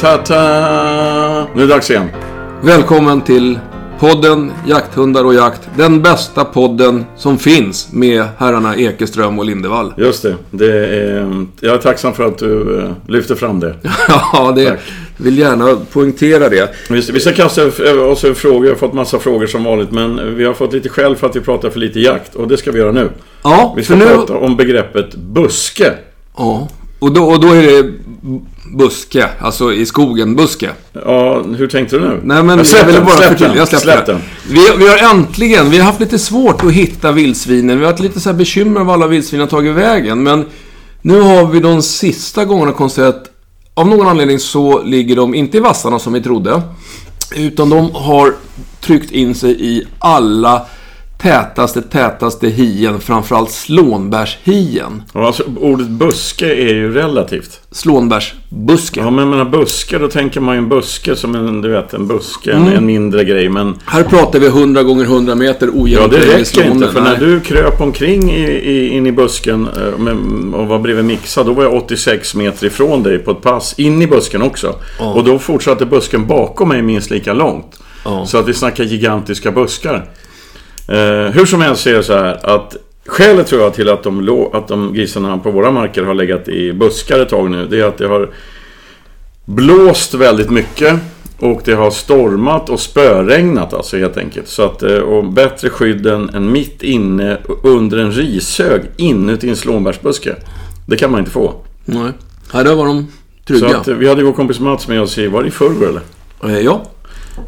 Ta-ta! Nu är det dags igen. Välkommen till podden Jakthundar och jakt. Den bästa podden som finns med herrarna Ekeström och Lindevall. Just det. det är, jag är tacksam för att du eh, lyfter fram det. ja, det Tack. vill gärna poängtera det. Vi ska, vi ska kasta oss över frågor. Jag har fått massa frågor som vanligt. Men vi har fått lite skäll för att vi pratar för lite jakt. Och det ska vi göra nu. Ja, Vi ska för nu... prata om begreppet buske. Ja, och då, och då är det buske, alltså i skogen, buske. Ja, hur tänkte du nu? Nej men Ja, släpp jag ville den, bara släpp den, Jag släpper släpp den. Vi, vi har äntligen, vi har haft lite svårt att hitta vildsvinen. Vi har haft lite så här bekymmer av alla vildsvin har tagit vägen. Men nu har vi de sista gångerna konstaterat av någon anledning så ligger de inte i vassarna som vi trodde. Utan de har tryckt in sig i alla tätaste, tätaste hien. Framförallt slånbärshien. Ja, alltså, ordet buske är ju relativt. Slånbärsbuske. Ja, men jag menar buske, då tänker man ju en buske som en, du vet, en buske, Mm. en, mindre grej. Men Här pratar vi 100 gånger 100 meter Ja, det räcker inte. För när du kröp omkring i, i, in i busken eh, med, och var bredvid Mixa, då var jag 86 meter ifrån dig på ett pass. In i busken också. Och då fortsatte busken bakom mig minst lika långt. Ja. Så att vi snackar gigantiska buskar. Eh, hur som helst så är det så här att Skälet tror jag till att de, att de grisarna på våra marker har legat i buskar ett tag nu, det är att det har blåst väldigt mycket. Och det har stormat och spöregnat alltså helt enkelt. Så att, eh, och bättre skydd än, än mitt inne under en rishög inuti en slånbärsbuske. Det kan man inte få. Nej. Här var de Så trygga. att, eh, vi hade vår kompis Mats med oss i, var det i förrgår eller? Eh, Ja.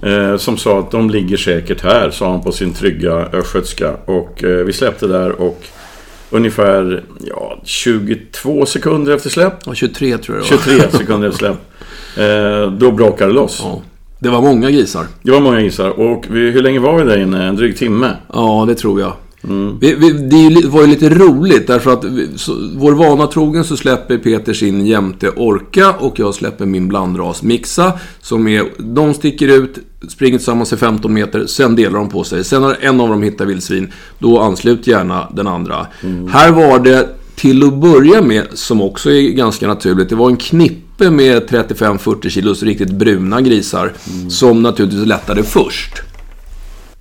Eh, som sa att de ligger säkert här, sa han på sin trygga östgötska. Och eh, vi släppte där och ungefär ja, 22 sekunder efter släpp, ja, 23 tror jag det var. 23 sekunder efter släpp, eh, då brakade det loss. Ja. Det var många grisar. Det var många gissar. Och vi, hur länge var vi där inne? En dryg timme? Ja, det tror jag. Mm. Vi, vi, det var ju lite roligt därför att vi, så, vår vana trogen så släpper Peter sin jämte Orka och jag släpper min blandras Mixa. Som är, de sticker ut, springer tillsammans i 15 meter, sen delar de på sig. Sen när en av dem hittar vildsvin, då anslut gärna den andra. Här var det till att börja med, som också är ganska naturligt, det var en knippe med 35-40 kilos riktigt bruna grisar. Som naturligtvis lättade först.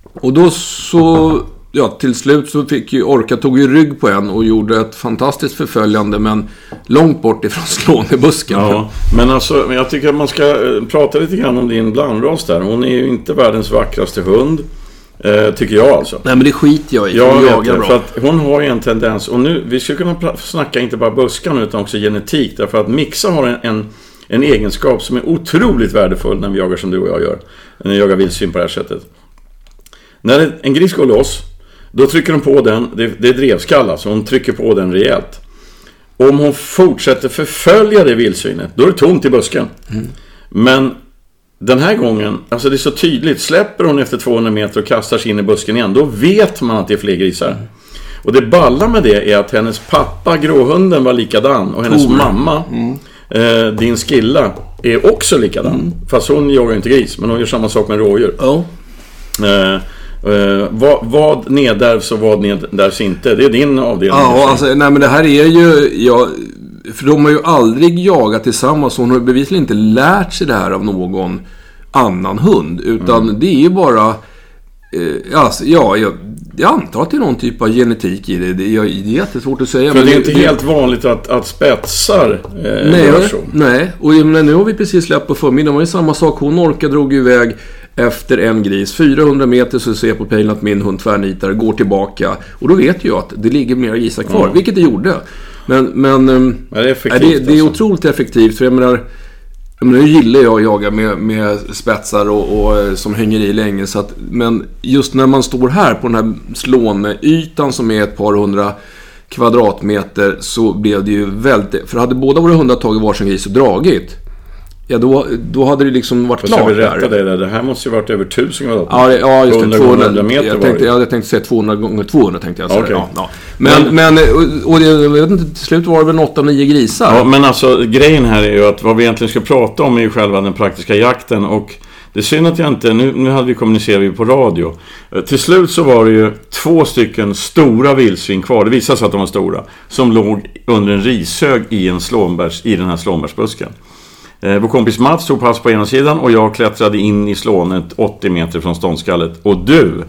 Och då så, ja till slut så fick ju Orka tog ju rygg på en och gjorde ett fantastiskt förföljande men långt bort ifrån Skånebusken. Ja, men alltså jag tycker att man ska eh, prata lite grann om din blandras där. Hon är ju inte världens vackraste hund. Eh, tycker jag alltså. Nej men det skiter jag i, Jag hon jagar bra. för att hon har ju en tendens, och nu, vi skulle kunna snacka inte bara buskarna utan också genetik. Därför att Mixa har en, en, en egenskap som är otroligt värdefull när vi jagar som du och jag gör. När vi jagar vildsvin på det här sättet. När en gris går loss, då trycker de på den, det, det är drevskall alltså, hon trycker på den rejält. Om hon fortsätter förfölja det vildsvinet, då är det tomt i busken. Men den här gången, alltså det är så tydligt. Släpper hon efter 200 meter och kastar sig in i busken igen, då vet man att det är fler grisar. Och det balla med det är att hennes pappa, gråhunden, var likadan. Och hennes Tor. mamma, eh, din skilla, är också likadan. Fast hon jagar inte gris, men hon gör samma sak med rådjur. Ja. Eh, eh, vad, vad nedärvs och vad nedärvs inte? Det är din avdelning. Ja, alltså, nej men det här är ju, ja, för de har ju aldrig jagat tillsammans. Hon har bevisligen inte lärt sig det här av någon annan hund. Utan Mm. det är ju bara, eh, alltså, ja, jag, jag antar att det är någon typ av genetik i det. Det, jag, det är jättesvårt att säga. För men det är inte helt vanligt att, att spetsar eh, Nej, nej. och menar, nu har vi precis släppt på förmiddagen. Det var ju samma sak. Hon orkade drog iväg efter en gris. 400 meter så ser jag på pejlen att min hund tvärnitar, går tillbaka. Och då vet jag att det ligger mera grisar kvar, Mm. vilket det gjorde. Men, men ehm, Ja, det är effektivt, det, det är alltså. otroligt effektivt. För jag menar, nu gillar jag att jaga med, med spetsar och, och eh, som hänger i länge. Så att, men just när man står här på den här slånytan som är ett par hundra kvadratmeter så blev det ju väldigt... För hade båda våra hundar tagit varsin gris och dragit Ja, då, då hade det liksom varit jag klart vill rätta dig där. Det här måste ju varit över 1000 kvadratmeter. Ja, ja, just 100 det. gånger 200, 100 meter jag, tänkte, jag hade tänkt säga 200 gånger 200 tänkte jag. säga. Okej. Ja, ja. Men, men, och, och det, jag vet inte, till slut var det väl 8-9 grisar. Ja, men alltså grejen här är ju att vad vi egentligen ska prata om är ju själva den praktiska jakten och det är synd att jag inte, nu, nu hade vi kommunicerat på radio. Eh, Till slut så var det ju två stycken stora vildsvin kvar, det visade sig att de var stora, som låg under en rishög i, en slånbärs, i den här slånbärsbusken. Eh, vår kompis Mats tog pass på ena sidan och jag klättrade in i slånet 80 meter från ståndskallet. Och du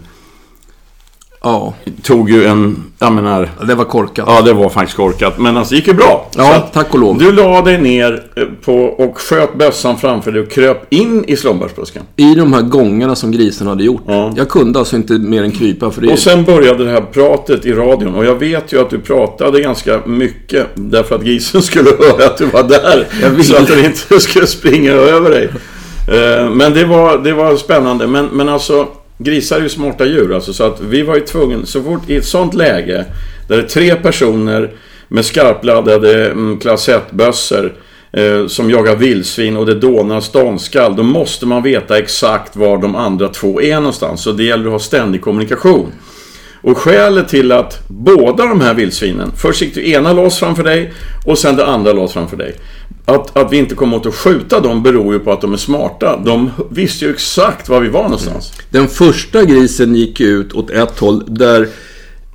Ja, tog ju en, jag menar, det var korkat. ja det var faktiskt korkat. Men alltså det gick ju bra. Ja, att tack och lov. Du la dig ner eh, på och sköt bössan framför dig och kröp in i slånbärsbusken. I de här gångerna som grisen hade gjort. Ja. Jag kunde alltså inte mer än krypa för det. Och sen började det här pratet i radion och jag vet ju att du pratade ganska mycket därför att grisen skulle höra att du var där. Jag vill. Så att den inte skulle springa över dig. Eh, Men det var, det var spännande. Men, men alltså, grisar är ju smarta djur. Alltså, så att vi var ju tvungna, så fort i ett sånt läge där det är tre personer med skarpladdade mm, klass 1-bössor eh, som jagar vildsvin och det dånar ståndskall. Då måste man veta exakt var de andra två är någonstans. Så det gäller att ha ständig kommunikation. Och skälet till att båda de här vildsvinen, först gick det ena loss framför dig och sen det andra loss framför dig. Att, att vi inte kom åt att skjuta dem beror ju på att de är smarta. De visste ju exakt var vi var någonstans. Den första grisen gick ut åt ett håll där,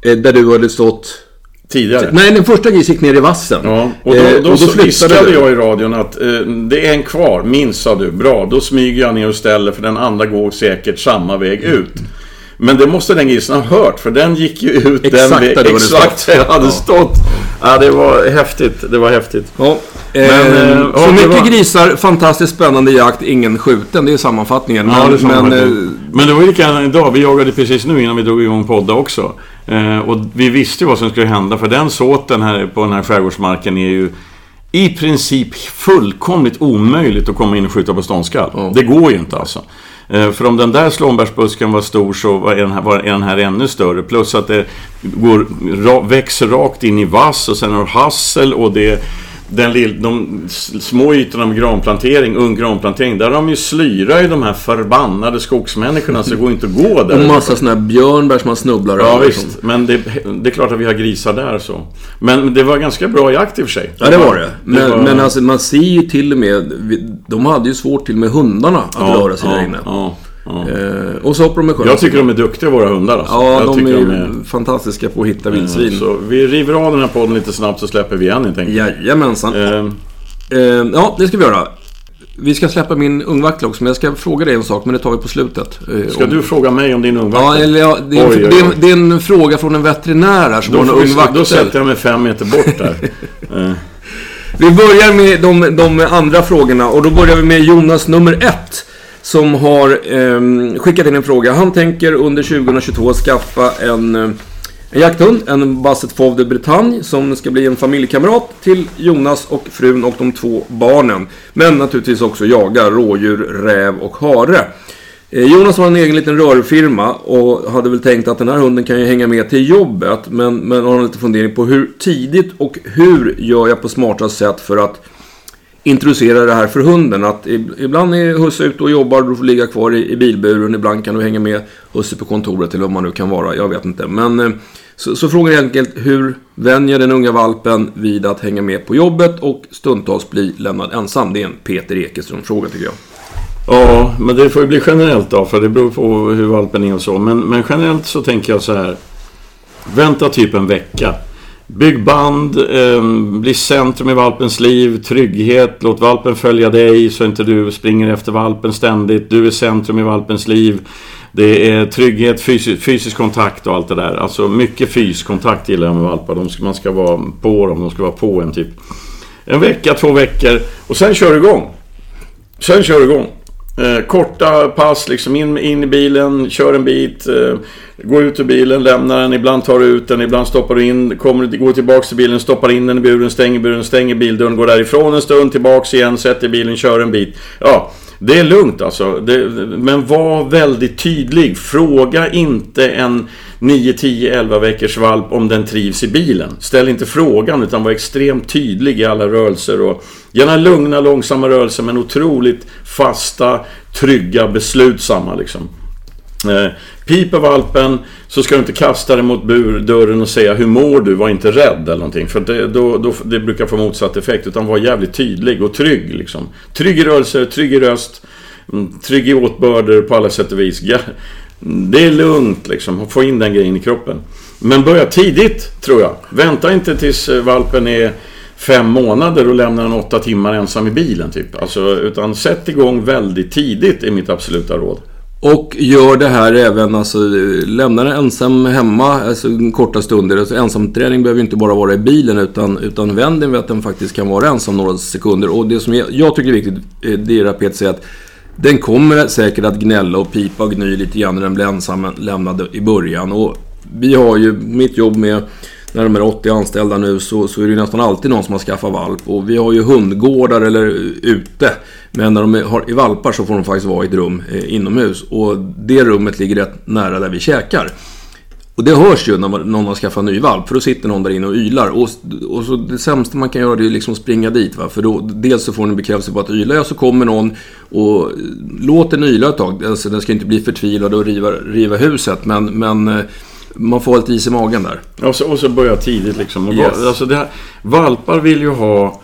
eh, där du hade stått... Tidigare. Nej, den första grisen gick ner i vassen. Ja, och då, Eh, då, så flyttade viskade jag i radion att eh, det är en kvar, minst sa du. Bra, då smyger jag ner och ställer för den andra går säkert samma väg ut. Men det måste den grisen ha hört, för den gick ju ut Exakt den där du hade Exakt där jag hade Ja. stått. Ja, det var häftigt. Det var häftigt. Ja, Men, eh, eh, ja, så det mycket var- grisar, fantastiskt spännande jakt, ingen skjuten. Det är sammanfattningen. Ja, Men, det men, men, eh, men det var ju likadant idag. Vi jagade precis nu innan vi drog igång podda också. Eh, och vi visste ju vad som skulle hända. För den såten här på den här skärgårdsmarken är ju i princip fullkomligt omöjligt att komma in och skjuta på ståndskall. Ja. Det går ju inte alltså. Eh, För om den där slånbärsbusken var stor så var den här, var den här ännu större. Plus att det går, växer rakt in i vass och sen har du hassel och det den lill, de små ytorna med granplantering, ung granplantering, där har de ju slyra i de här förbannade skogsmänniskorna så det går inte att gå där. och massa sådana här björnbär som man snubblar Ja över. visst, men det, det är klart att vi har grisar där så. Men det var ganska bra jakt i och för sig. Ja, det var det. Men, var- men alltså, man ser ju till och med... De hade ju svårt till med hundarna att ja, röra sig ja, där inne. Ja. Eh, och så hoppar de med sjön. Jag tycker de är duktiga våra hundar alltså. Ja, de är ju fantastiska på att hitta vildsvin. Så vi river av den här podden lite snabbt så släpper vi igen helt enkelt. Jajamensan. Eh, Eh, ja, det ska vi göra. Vi ska släppa min ungvaktla också, men jag ska fråga dig en sak, men det tar vi på slutet. Eh, ska om- du fråga mig om din ungvakt? Ja, eller ja, det, är en, Oj, oj, oj. Det, är en, är fråga från en veterinär här som då, har en ungvaktel. då sätter jag mig fem meter bort där. Vi börjar med de, de andra frågorna och då börjar vi med Jonas nummer ett. Som har eh, skickat in en fråga. Han tänker under 2022 skaffa en, eh, en jakthund, en Basset Fauve de Bretagne, som ska bli en familjekamrat till Jonas och frun och de två barnen. Men naturligtvis också jaga rådjur, räv och hare. Eh, Jonas har en egen liten rörfirma och hade väl tänkt att den här hunden kan ju hänga med till jobbet. Men, men har lite fundering på hur tidigt och hur gör jag på smartast sätt för att introducera det här för hunden. Att ibland är husse ute och jobbar, du får ligga kvar i, i bilburen. Ibland kan du hänga med husse på kontoret eller vad man nu kan vara. Jag vet inte. Men eh, så, så frågan är enkelt hur vänjer den unga valpen vid att hänga med på jobbet och stundtals bli lämnad ensam? Det är en Peter Ekeström-fråga tycker jag. Ja, men det får ju bli generellt då, för det beror på hur valpen är och så. Men, men generellt så tänker jag så här. Vänta typ en vecka. Bygg band, eh, bli centrum i valpens liv, trygghet, låt valpen följa dig så inte du springer efter valpen ständigt. Du är centrum i valpens liv. Det är trygghet, fysisk, fysisk kontakt och allt det där. Alltså mycket fyskontakt gillar jag med valpar. De ska, man ska vara på dem, de ska vara på en typ. En vecka, två veckor och sen kör du igång. Sen kör du igång. Eh, korta pass, liksom in, in i bilen, kör en bit, eh, gå ut ur bilen, lämna den, ibland tar du ut den, ibland stoppar du in, kommer, du- går tillbaks till bilen, stoppar in den i buren, stänger buren, stänger bildörren, går därifrån en stund, tillbaks igen, sätter bilen, kör en bit. Ja, det är lugnt alltså. Det, men var väldigt tydlig. Fråga inte en 9, 10, 11 veckors valp om den trivs i bilen. Ställ inte frågan utan var extremt tydlig i alla rörelser och gärna lugna, långsamma rörelser men otroligt fasta, trygga, beslutsamma liksom. Eh, piper valpen så ska du inte kasta den mot burdörren och säga hur mår du, var inte rädd eller någonting. För det, då, då, det brukar få motsatt effekt. Utan var jävligt tydlig och trygg liksom. Trygg i rörelser, trygg i röst, mm, trygg i åtbörder på alla sätt och vis. Det är lugnt liksom, få in den grejen i kroppen. Men börja tidigt tror jag. Vänta inte tills eh, valpen är fem månader och lämnar den åtta timmar ensam i bilen. Typ. Alltså, utan sätt igång väldigt tidigt är mitt absoluta råd. Och gör det här även, alltså lämna den ensam hemma, alltså korta stunder. Alltså, ensamträning behöver ju inte bara vara i bilen utan, utan vänd den vid att den faktiskt kan vara ensam några sekunder. Och det som jag, jag tycker är viktigt, eh, det är det Peter säger att den kommer säkert att gnälla och pipa och gny lite grann när den blir ensam lämnad i början. Och vi har ju mitt jobb med när de är 80 anställda nu så, så är det nästan alltid någon som har skaffat valp. Och vi har ju hundgårdar eller eh, ute. Men när de är, i valpar så får de faktiskt vara i ett rum eh, inomhus. Och det rummet ligger rätt nära där vi käkar. Och det hörs ju när man, någon har skaffat en ny valp, för då sitter någon där inne och ylar. Och, och så det sämsta man kan göra det är liksom att springa dit. Va? För då, dels så får ni bekräftelse på att ylar jag så kommer någon och låter den yla ett tag. Alltså den ska inte bli förtvivlad och riva, riva huset, men, men eh, man får lite is i magen där. Och så, och så börja tidigt liksom. Yes. alltså här, valpar vill ju ha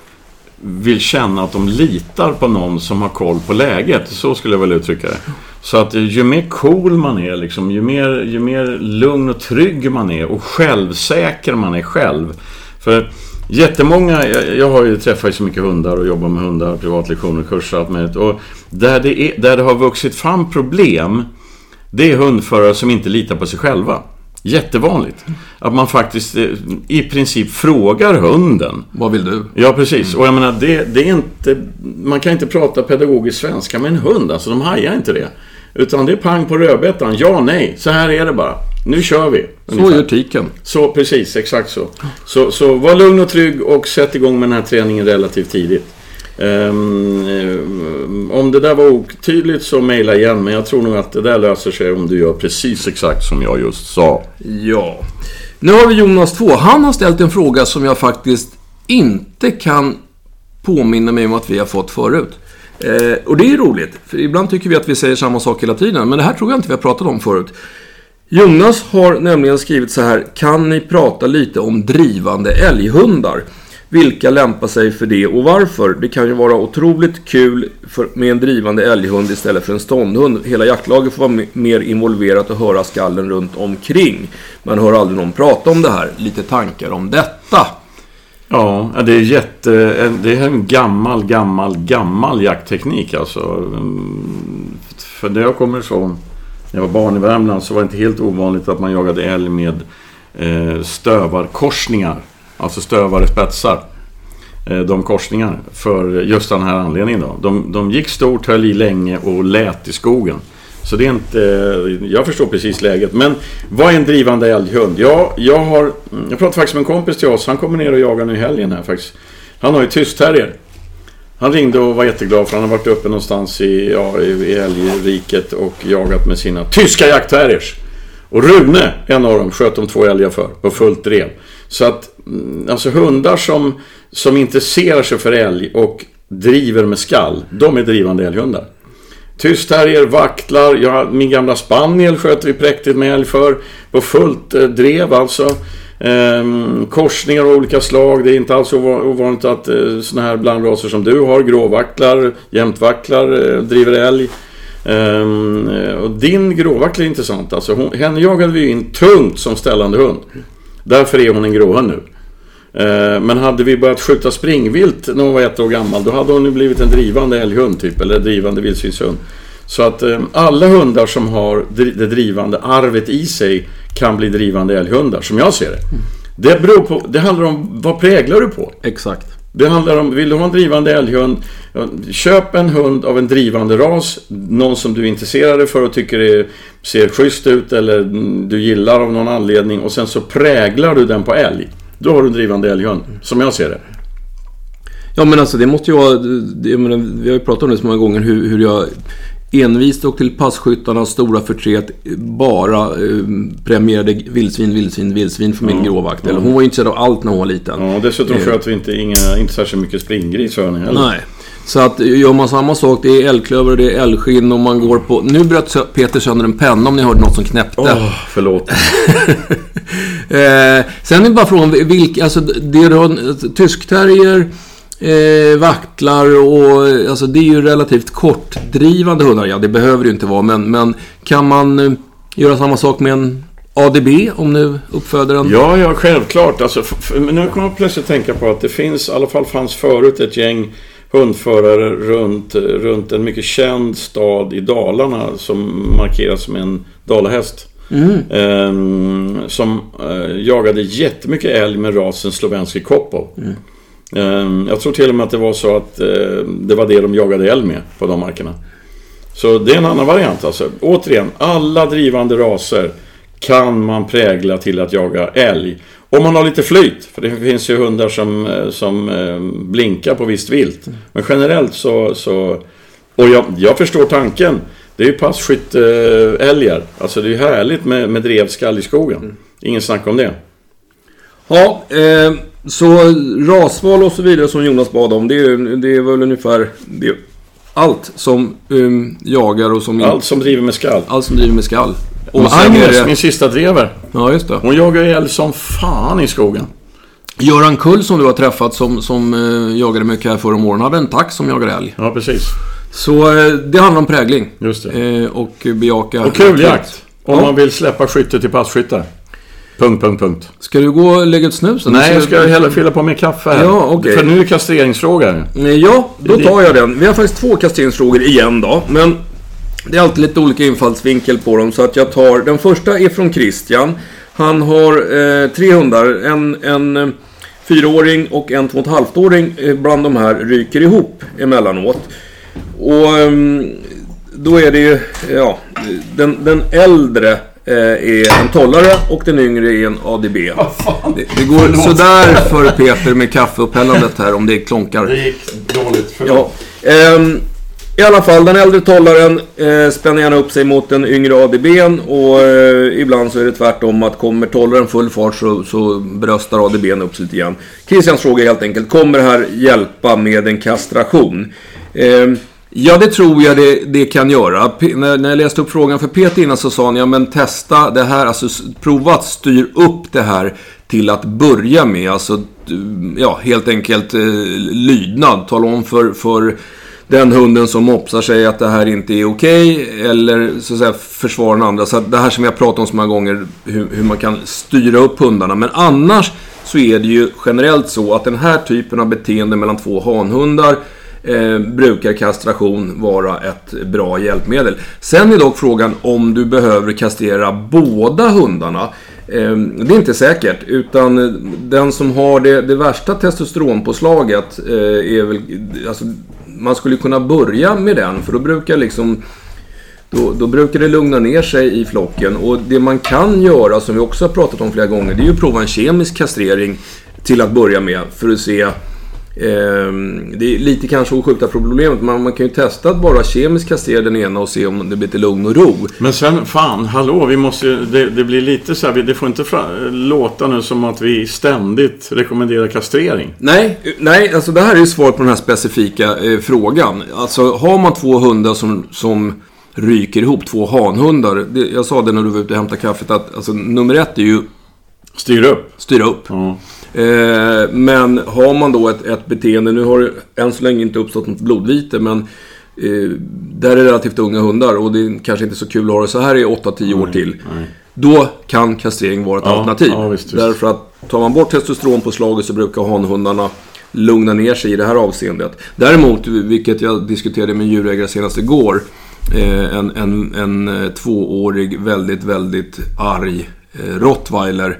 vill känna att de litar på någon som har koll på läget. Så skulle jag väl uttrycka det. Så att ju mer cool man är, liksom, ju, mer, ju mer lugn och trygg man är och självsäker man är själv. För jättemånga, jag, jag har ju träffat så mycket hundar och jobbat med hundar, privatlektioner, kurser och allt möjligt. Och där det, är, där det har vuxit fram problem, det är hundförare som inte litar på sig själva. Jättevanligt. Att man faktiskt eh, i princip frågar hunden. Vad vill du? Ja, precis. Mm. Och jag menar, det, det, är inte... Man kan inte prata pedagogisk svenska med en hund. Alltså, de hajar inte det. Utan det är pang på rödbetan. Ja, nej. Så här är det bara. Nu kör vi. Ungefär. Så gör tiken. Så, precis. Exakt så. så. Så var lugn och trygg och sätt igång med den här träningen relativt tidigt. Um, om det där var otydligt så mejla igen, men jag tror nog att det där löser sig om du gör precis exakt som jag just sa. Ja. Nu har vi Jonas 2. Han har ställt en fråga som jag faktiskt inte kan påminna mig om att vi har fått förut. Eh, och det är roligt, för ibland tycker vi att vi säger samma sak hela tiden, men det här tror jag inte vi har pratat om förut. Jonas har nämligen skrivit så här. Kan ni prata lite om drivande älghundar? Vilka lämpar sig för det och varför? Det kan ju vara otroligt kul för, med en drivande älghund istället för en ståndhund. Hela jaktlaget får vara mer involverat och höra skallen runt omkring. Man hör aldrig någon prata om det här. Lite tankar om detta. Ja, det är jätte... Det är en gammal, gammal, gammal jaktteknik alltså. För när jag kommer ifrån, när jag var barn i Värmland, så var det inte helt ovanligt att man jagade älg med eh, stövarkorsningar. Alltså stövare spetsar. Eh, de korsningar. För just den här anledningen då. De, de gick stort, höll i länge och lät i skogen. Så det är inte... Eh, jag förstår precis läget. Men vad är en drivande älghund? Ja, jag har... Jag pratade faktiskt med en kompis till oss. Han kommer ner och jagar nu i helgen här faktiskt. Han har ju tystterrier. Han ringde och var jätteglad för han har varit uppe någonstans i, ja, i älgriket och jagat med sina tyska jaktterriers. Och Rune, en av dem, sköt de två älgar för på fullt drev. Så att, mm, alltså hundar som, som intresserar sig för älg och driver med skall, de är drivande älghundar. Tyst Tystterrier, vaktlar, ja, min gamla spaniel sköter vi präktigt med älg för. På fullt eh, drev alltså. Ehm, korsningar av olika slag. Det är inte alls ovanligt att eh, sådana här blandraser som du har, gråvaktlar, jämtvaktlar, eh, driver älg. Ehm, eh, och din gråvaktla är intressant. Alltså, hon, henne jagade vi in tungt som ställande hund. Därför är hon en gråhund nu. Eh, men hade vi börjat skjuta springvilt när hon var ett år gammal, då hade hon ju blivit en drivande älghund typ, eller drivande vildsvinshund. Så att eh, alla hundar som har det drivande arvet i sig kan bli drivande älghundar, som jag ser det. Det, beror på, det handlar om vad präglar du på? Exakt. Det handlar om, vill du ha en drivande älghund, köp en hund av en drivande ras. Någon som du är intresserad för och tycker är, ser schysst ut eller du gillar av någon anledning. Och sen så präglar du den på älg. Då har du en drivande älghund, som jag ser det. Ja men alltså det måste ju vara, jag menar, vi har ju pratat om det så många gånger hur, hur jag envist och till passkyttarnas stora förtret bara eh, premierade vildsvin, vildsvin, vildsvin för min ja, gråvakt. Ja. hon var intresserad av allt när hon var liten. Ja, dessutom eh. sköt vi inte, inga, inte särskilt mycket springgris för henne heller. Nej. Så att gör man samma sak, det är älgklöver, det är älgskinn och man går på... Nu bröt Peter sönder en penna om ni hörde något som knäppte. Åh, oh, förlåt. eh, sen är bara frågan, vilka... Alltså, det är tyskterrier eh, vaktlar och alltså det är ju relativt kortdrivande hundar. Ja, det behöver det ju inte vara, men, men kan man eh, göra samma sak med en ADB om nu uppfödaren... Ja, ja, självklart. Alltså, f- f- men nu kommer jag plötsligt tänka på att det finns, i alla fall fanns förut ett gäng hundförare runt, runt en mycket känd stad i Dalarna som markeras med en dalahäst. Ehm, som eh, jagade jättemycket älg med rasen slovenski Kopov. Eh, jag tror till och med att det var så att eh, det var det de jagade älg med på de markerna. Så det är en annan variant alltså. Återigen, alla drivande raser kan man prägla till att jaga älg. Om man har lite flyt, för det finns ju hundar som, eh, som eh, blinkar på visst vilt. Men generellt så... så och jag, jag förstår tanken. Det är ju passkytteälgar. Alltså det är ju härligt med, med drevskall i skogen. Ingen snack om det. Ja, eh, så rasval och så vidare som Jonas bad om, det är, det är väl ungefär det allt som um, jagar och som... Allt som driver med skall. allt som driver med skall. Och Och sen är min sista drever. Ja, just det. Hon jagar älg som fan i skogen. Göran Kull som du har träffat som, som eh, jagade mycket här förra om åren hade en tax som jagar älg. Ja, precis. Så eh, det handlar om prägling. Just det. Eh, och bejaka... Och kul jakt. Om Ja. man vill släppa skytte till passkyttar. Punkt, punkt, punkt. Ska du gå och lägga ut snusen? Nej, jag ska hellre fylla på med kaffe här. Ja, okej. För nu är det kastreringsfråga. Eh, Ja, då tar jag den. Vi har faktiskt två kasteringsfrågor igen då. Men det är alltid lite olika infallsvinkel på dem. Så att jag tar... Den första är från Christian. Han har eh, tre hundar. En, en fyraåring och en två och ett halvt-åring. Bland de här ryker ihop emellanåt. Och ehm, då är det ju... Ja, den, den äldre eh, är en tollare och den yngre är en ADB. Det, det går sådär för Peter med kaffeuppällandet här om det klonkar. Det gick dåligt. Ja. Ehm, I alla fall, den äldre tollaren eh, spänner gärna upp sig mot den yngre ADBn och eh, ibland så är det tvärtom att kommer tollaren full fart så, så bröstar ADBn upp sig lite grann. Christians fråga är helt enkelt, kommer det här hjälpa med en kastration? Ehm, ja, det tror jag det, det kan göra. P- när, när jag läste upp frågan för Peter innan så sa han, ja men testa det här, alltså prova att styr upp det här till att börja med. Alltså, ja, helt enkelt eh, lydnad. Tala om för, för den hunden som mopsar sig att det här inte är okej. eller så att säga försvara den andra. Så det här som jag pratat om så många gånger, hur, hur man kan styra upp hundarna. Men annars så är det ju generellt så att den här typen av beteende mellan två hanhundar eh, brukar kastration vara ett bra hjälpmedel. Sen är dock frågan om du behöver kastrera båda hundarna. Eh, det är inte säkert, utan den som har det, det värsta testosteronpåslaget eh, är väl... Alltså, man skulle kunna börja med den, för då brukar liksom... Då, då brukar det lugna ner sig i flocken. Och det man kan göra, som vi också har pratat om flera gånger, det är ju att prova en kemisk kastrering till att börja med. För att se det är lite kanske att skjuta problemet, men man kan ju testa att bara kemiskt kastrera den ena och se om det blir lite lugn och ro. Men sen, fan, hallå, vi måste det, det blir lite så här, det får inte låta nu som att vi ständigt rekommenderar kastrering. Nej, nej, alltså det här är ju svar på den här specifika eh, frågan. Alltså har man två hundar som, som ryker ihop, två hanhundar. Det, jag sa det när du var ute och hämtade kaffet att alltså, nummer ett är ju Styr upp. styra upp. Ja. Eh, men har man då ett, ett beteende, nu har det än så länge inte uppstått något blodvite, men eh, där är det relativt unga hundar och det är kanske inte så kul att ha det så här i 8-10 år till. nej. Då kan kastrering vara ett Ja, alternativ. ja, visst, visst. Därför att tar man bort testosteronpåslaget så brukar hanhundarna lugna ner sig i det här avseendet. Däremot, vilket jag diskuterade med djurägare senast igår, eh, en, en, en eh, tvåårig, väldigt, väldigt arg rottweiler.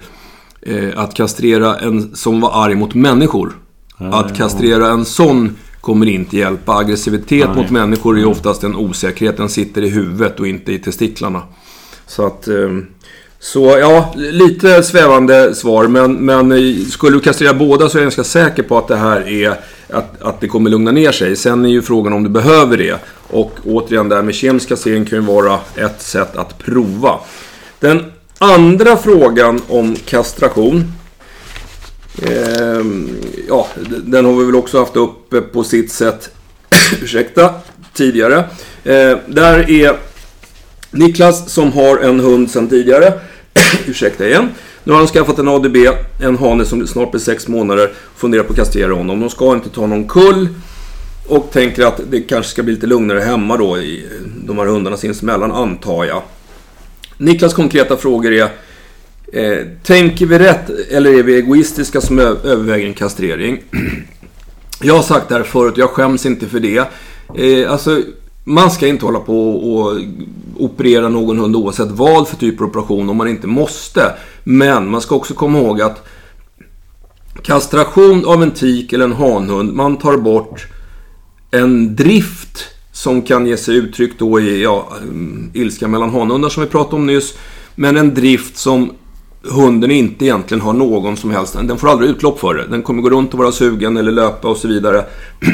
Eh, att kastrera en som var arg mot människor. Att kastrera en sån kommer inte hjälpa. Aggressivitet Nej. mot människor är oftast en osäkerhet. Den sitter i huvudet och inte i testiklarna. Så att... eh, Så ja, lite svävande svar. Men, men eh, skulle du kastrera båda så är jag ganska säker på att det här är... Att, att det kommer lugna ner sig. Sen är ju frågan om du behöver det. Och återigen, det här med kemisk kastrering kan ju vara ett sätt att prova. Den andra frågan om kastration. Eh, ja, den har vi väl också haft uppe på sitt sätt. ursäkta, tidigare. Eh, där är Niklas som har en hund sedan tidigare. ursäkta igen. Nu har han skaffat en ADB, en hane som snart blir sex månader. Funderar på att kastrera honom. De ska inte ta någon kull. Och tänker att det kanske ska bli lite lugnare hemma då i de här hundarna sinsemellan, antar jag. Niklas konkreta frågor är Eh, tänker vi rätt eller är vi egoistiska som överväger en kastrering? jag har sagt det här förut, jag skäms inte för det. Eh, alltså, man ska inte hålla på och operera någon hund oavsett vad för typ av operation om man inte måste. Men man ska också komma ihåg att kastration av en tik eller en hanhund, man tar bort en drift som kan ge sig uttryck då i ja, mm, ilska mellan hanhundar som vi pratade om nyss. Men en drift som hunden inte egentligen har någon som helst, den får aldrig utlopp för det. Den kommer gå runt och vara sugen eller löpa och så vidare.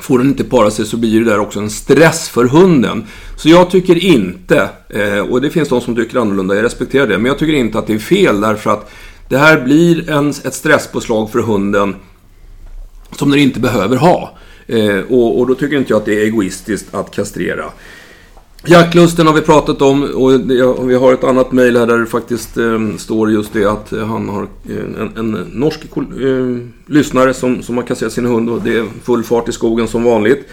Får den inte para sig så blir det där också en stress för hunden. Så jag tycker inte, eh, och det finns de som tycker annorlunda, jag respekterar det, men jag tycker inte att det är fel därför att det här blir en, ett stresspåslag för hunden som den inte behöver ha. Eh, och, och, då tycker inte jag att det är egoistiskt att kastrera. Jaktlusten har vi pratat om och vi har ett annat mejl här där det faktiskt eh, står just det att han har eh, en, en norsk eh, lyssnare som, som har kasserat sin hund och det är full fart i skogen som vanligt.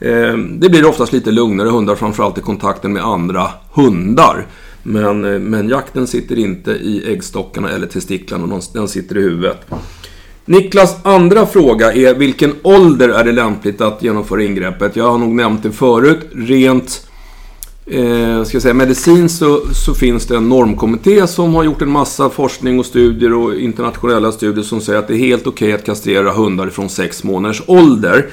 Eh, det blir oftast lite lugnare hundar framförallt i kontakten med andra hundar. Men, eh, men jakten sitter inte i äggstockarna eller testiklarna, den sitter i huvudet. Niklas andra fråga är vilken ålder är det lämpligt att genomföra ingreppet? Jag har nog nämnt det förut. Rent eh, ska jag säga, medicin så, så finns det en normkommitté som har gjort en massa forskning och studier och internationella studier som säger att det är helt okej okay att kastrera hundar från 6 månaders ålder.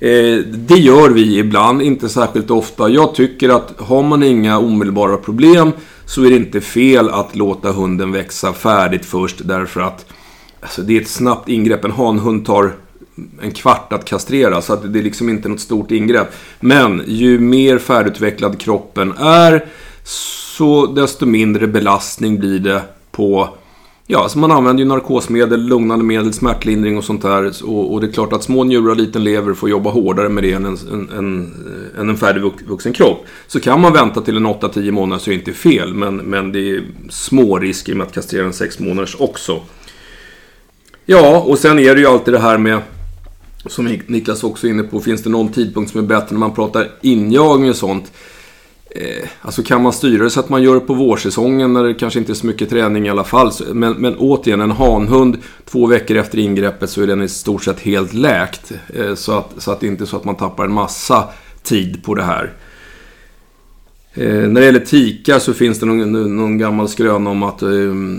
Eh, det gör vi ibland, inte särskilt ofta. Jag tycker att har man inga omedelbara problem så är det inte fel att låta hunden växa färdigt först därför att alltså, det är ett snabbt ingrepp. En hanhund tar en kvart att kastrera så att det är liksom inte något stort ingrepp. Men ju mer färdigutvecklad kroppen är så desto mindre belastning blir det på Ja, alltså man använder ju narkosmedel, lugnande medel, smärtlindring och sånt där. Och, och det är klart att små njurar och liten lever får jobba hårdare med det än en, en, en, en färdigvuxen kropp. Så kan man vänta till en 8-10 månader så är det inte fel. Men, men det är små risker med att kastrera en 6 månaders också. Ja, och sen är det ju alltid det här med som Niklas också är inne på, finns det någon tidpunkt som är bättre när man pratar injagning och sånt? Eh, alltså kan man styra det så att man gör det på vårsäsongen när det kanske inte är så mycket träning i alla fall. Men, men återigen, en hanhund två veckor efter ingreppet så är den i stort sett helt läkt. Eh, så, att, så att det inte är så att man tappar en massa tid på det här. Eh, när det gäller tikar så finns det någon, någon gammal skröna om att eh,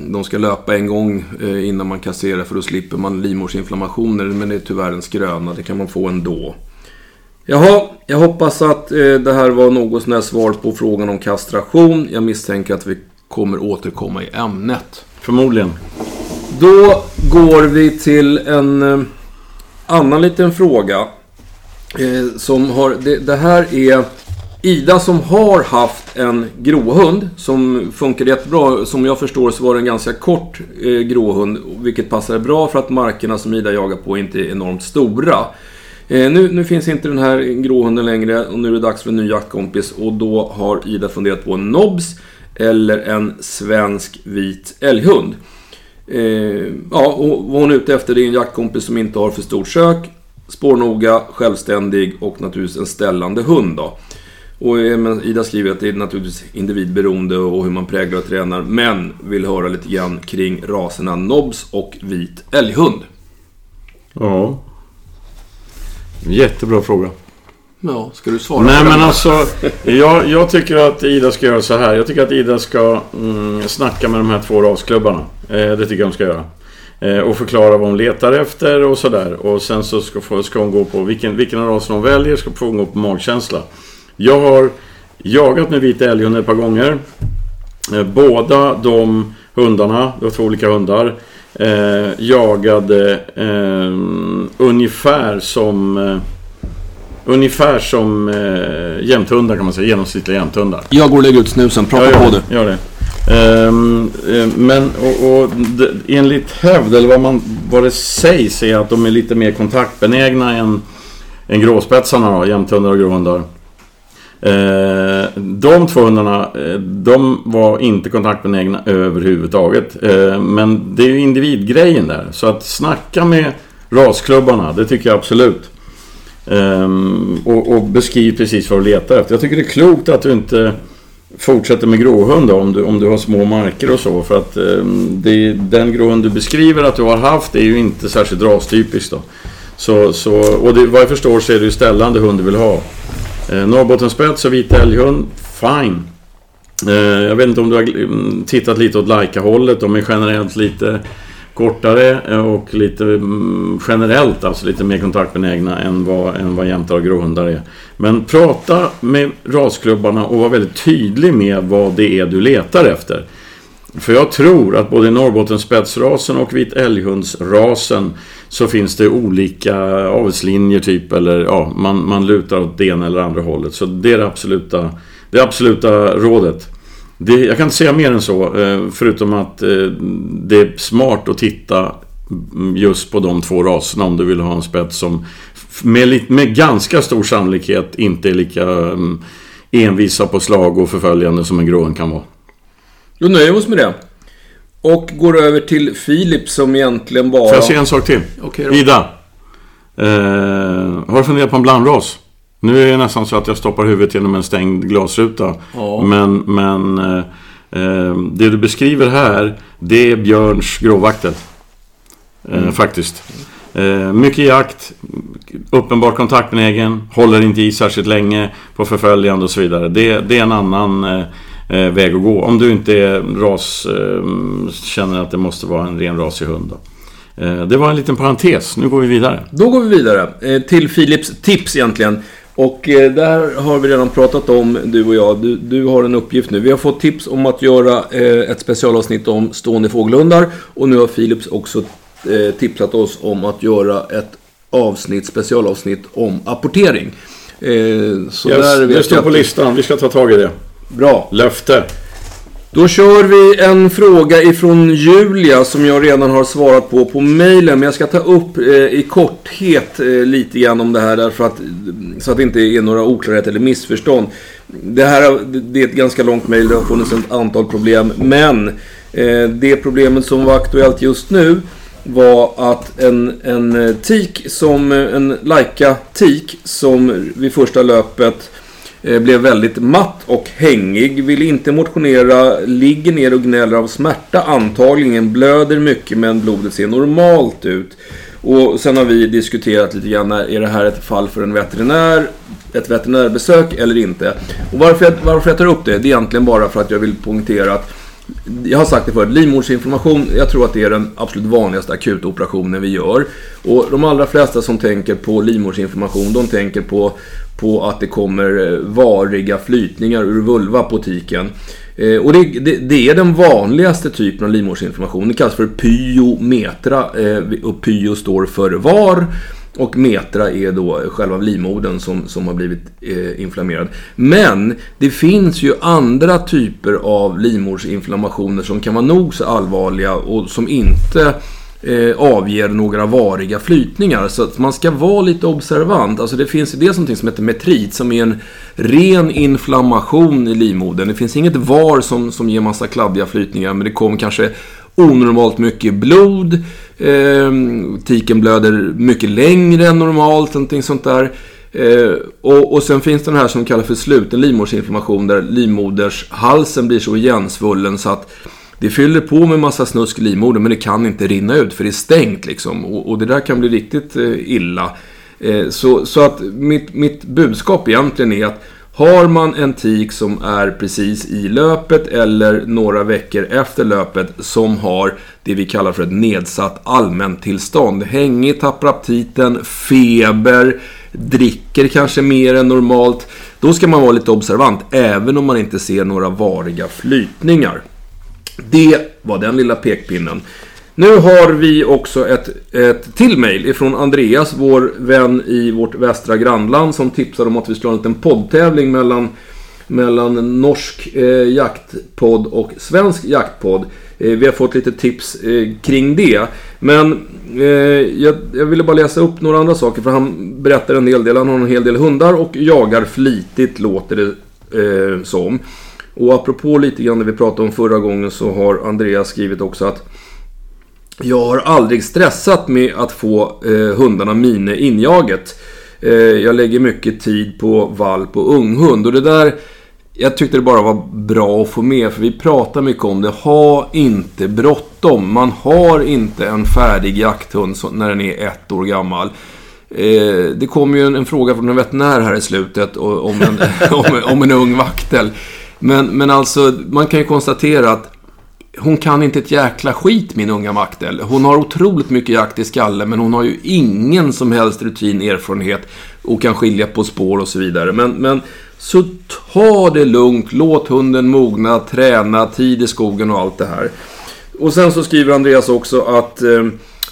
de ska löpa en gång eh, innan man kasserar för då slipper man livmorsinflammationer. Men det är tyvärr en skröna, det kan man få ändå. Jaha, jag hoppas att eh, det här var något sån svar på frågan om kastration. Jag misstänker att vi kommer återkomma i ämnet. Förmodligen. Då går vi till en eh, annan liten fråga. Eh, som har, det, det, här är Ida som har haft en gråhund som funkar jättebra. Som jag förstår så var det en ganska kort eh, gråhund. Vilket passade bra för att markerna som Ida jagar på inte är enormt stora. Eh, nu, nu, finns inte den här gråhunden längre och nu är det dags för en ny jaktkompis och då har Ida funderat på en nobs eller en svensk vit älghund. Eh, ja, och vad hon är ute efter det är en jaktkompis som inte har för stort sök, spårnoga, självständig och naturligtvis en ställande hund. Då. Och eh, Ida skriver att det är naturligtvis individberoende och hur man präglar och tränar, men vill höra lite grann kring raserna nobs och vit älghund. Ja, Jättebra fråga. Ja, ska du svara Nej men alltså, jag, jag, tycker att Ida ska göra så här. Jag tycker att Ida ska mm, snacka med de här två rasklubbarna. Eh, det tycker jag de ska göra. Eh, och förklara vad hon letar efter och sådär. Och sen så ska, ska hon gå på vilken, vilken ras hon väljer, ska få gå på magkänsla. Jag har jagat med vit älghund ett par gånger. Eh, båda de hundarna, det var två olika hundar eh, jagade eh, ungefär som eh, Ungefär som eh, jämthundar kan man säga, genomsnittliga jämthundar. Jag går och lägger ut snusen, prata ja, på det. Gör det. Ehm, eh, men och, och enligt hävd, eller vad, man, vad det sägs, är att de är lite mer kontaktbenägna än, än gråspetsarna, då, jämthundar och gråhundar. Eh, de två hundarna, eh, de var inte kontaktbenägna överhuvudtaget. Eh, men det är ju individgrejen där. Så att snacka med rasklubbarna, det tycker jag absolut. Ehm, och, och beskriv precis vad du letar efter. Jag tycker det är klokt att du inte fortsätter med gråhund då, om du, om du har små marker och så. För att eh, det, den gråhund du beskriver att du har haft är ju inte särskilt rastypisk då. Så, så, och det, vad jag förstår så är det ju ställande hund du vill ha. Eh, Norrbottenspets och vit älghund, fine. Eh, jag vet inte om du har mm, tittat lite åt Laika-hållet. De är generellt lite kortare eh, och lite mm, generellt alltså lite mer kontaktbenägna än vad, än vad jämtar och gråhundar är. Men prata med rasklubbarna och var väldigt tydlig med vad det är du letar efter. För jag tror att både Norrbottenspetsrasen och vit älghundsrasen så finns det olika avelslinjer typ eller ja, man, man lutar åt det ena eller andra hållet. Så det är det absoluta, det absoluta rådet. Det, jag kan inte säga mer än så, eh, förutom att eh, det är smart att titta just på de två raserna om du vill ha en spets som med, med ganska stor sannolikhet inte är lika mm, envisa på slag och förföljande som en gråen kan vara. Då nöjer vi oss med det. Och går över till Filip som egentligen bara... Får jag säga en sak till? Okej då. Ida. Eh, har du funderat på en blandras? Nu är det nästan så att jag stoppar huvudet genom en stängd glasruta. Ja. Men, men eh, eh, det du beskriver här, det är Björns gråvaktel. Eh, Mm. Faktiskt. Eh, mycket jakt, uppenbart kontaktbenägen, håller inte i särskilt länge på förföljande och så vidare. Det, det är en annan eh, väg att gå. Om du inte är ras, eh, känner att det måste vara en ren rasig hund. Då. Eh, det var en liten parentes, nu går vi vidare. Då går vi vidare eh, till Philips tips egentligen. Och eh, där har vi redan pratat om, du och jag. Du, du har en uppgift nu. Vi har fått tips om att göra eh, ett specialavsnitt om stående fågelhundar. Och nu har Philips också eh, tipsat oss om att göra ett avsnitt, specialavsnitt om apportering. Eh, så där Yes, det vet står jag på listan, vi ska ta tag i det. Bra. Löfte. Då kör vi en fråga ifrån Julia som jag redan har svarat på på mejlen. Men jag ska ta upp eh, i korthet eh, lite grann om det här därför att så att det inte är några oklarheter eller missförstånd. Det här det är ett ganska långt mejl, det har funnits ett antal problem. Men eh, det problemet som var aktuellt just nu var att en, en eh, tik som, eh, en Leica tik som vid första löpet Eh, blev väldigt matt och hängig, vill inte motionera, ligger ner och gnäller av smärta antagligen, blöder mycket men blodet ser normalt ut. Och sen har vi diskuterat lite grann, är det här ett fall för en veterinär, ett veterinärbesök eller inte? Och varför jag, varför jag tar upp det, det är egentligen bara för att jag vill poängtera att jag har sagt det förut, livmoderinflammation, jag tror att det är den absolut vanligaste akuta operationen vi gör. Och de allra flesta som tänker på livmoderinflammation, de tänker på, på att det kommer eh, variga flytningar ur vulva på tiken. Eh, och det, det, det är den vanligaste typen av livmoderinflammation. Det kallas för pyometra. Eh, och pyo står för var. Och metra är då själva livmodern som, som har blivit eh, inflammerad. Men det finns ju andra typer av livmodersinflammationer som kan vara nog så allvarliga och som inte eh, avger några variga flytningar. Så att man ska vara lite observant. Alltså det finns ju dels någonting som heter metrit som är en ren inflammation i livmodern. Det finns inget var som, som ger massa kladdiga flytningar men det kommer kanske onormalt mycket blod. Eh, tiken blöder mycket längre än normalt, någonting sånt där. Eh, och, och sen finns den här som kallas för sluten livmodersinflammation där livmodershalsen blir så igensvullen så att det fyller på med massa snusk i livmodern men det kan inte rinna ut för det är stängt liksom. Och, och det där kan bli riktigt eh, illa. Eh, så, så att mitt, mitt budskap egentligen är att har man en tik som är precis i löpet eller några veckor efter löpet som har det vi kallar för ett nedsatt allmäntillstånd. Hängig, tappar aptiten, feber, dricker kanske mer än normalt. Då ska man vara lite observant även om man inte ser några variga flytningar. Det var den lilla pekpinnen. Nu har vi också ett, ett till mejl ifrån Andreas, vår vän i vårt västra grannland, som tipsade om att vi skulle ha en liten poddtävling mellan, mellan norsk eh, jaktpodd och svensk jaktpodd. Eh, vi har fått lite tips eh, kring det. Men eh, jag, jag ville bara läsa upp några andra saker, för han berättar en hel del. Han har en hel del hundar och jagar flitigt, låter det eh, som. Och apropå lite grann det vi pratade om förra gången så har Andreas skrivit också att jag har aldrig stressat med att få eh, hundarna mine injaget. Eh, jag lägger mycket tid på valp och unghund och det där jag tyckte det bara var bra att få med, för vi pratar mycket om det. Ha inte bråttom. Man har inte en färdig jakthund när den är ett år gammal. Eh, det kom ju en, en, fråga från en veterinär här i slutet om en, om, om en ung vaktel. Men, men alltså, man kan ju konstatera att hon kan inte ett jäkla skit, min unga vaktel. Hon har otroligt mycket jakt i skallen, men hon har ju ingen som helst rutin, erfarenhet och kan skilja på spår och så vidare. Men, men så ta det lugnt, låt hunden mogna, träna, tid i skogen och allt det här. Och sen så skriver Andreas också att eh,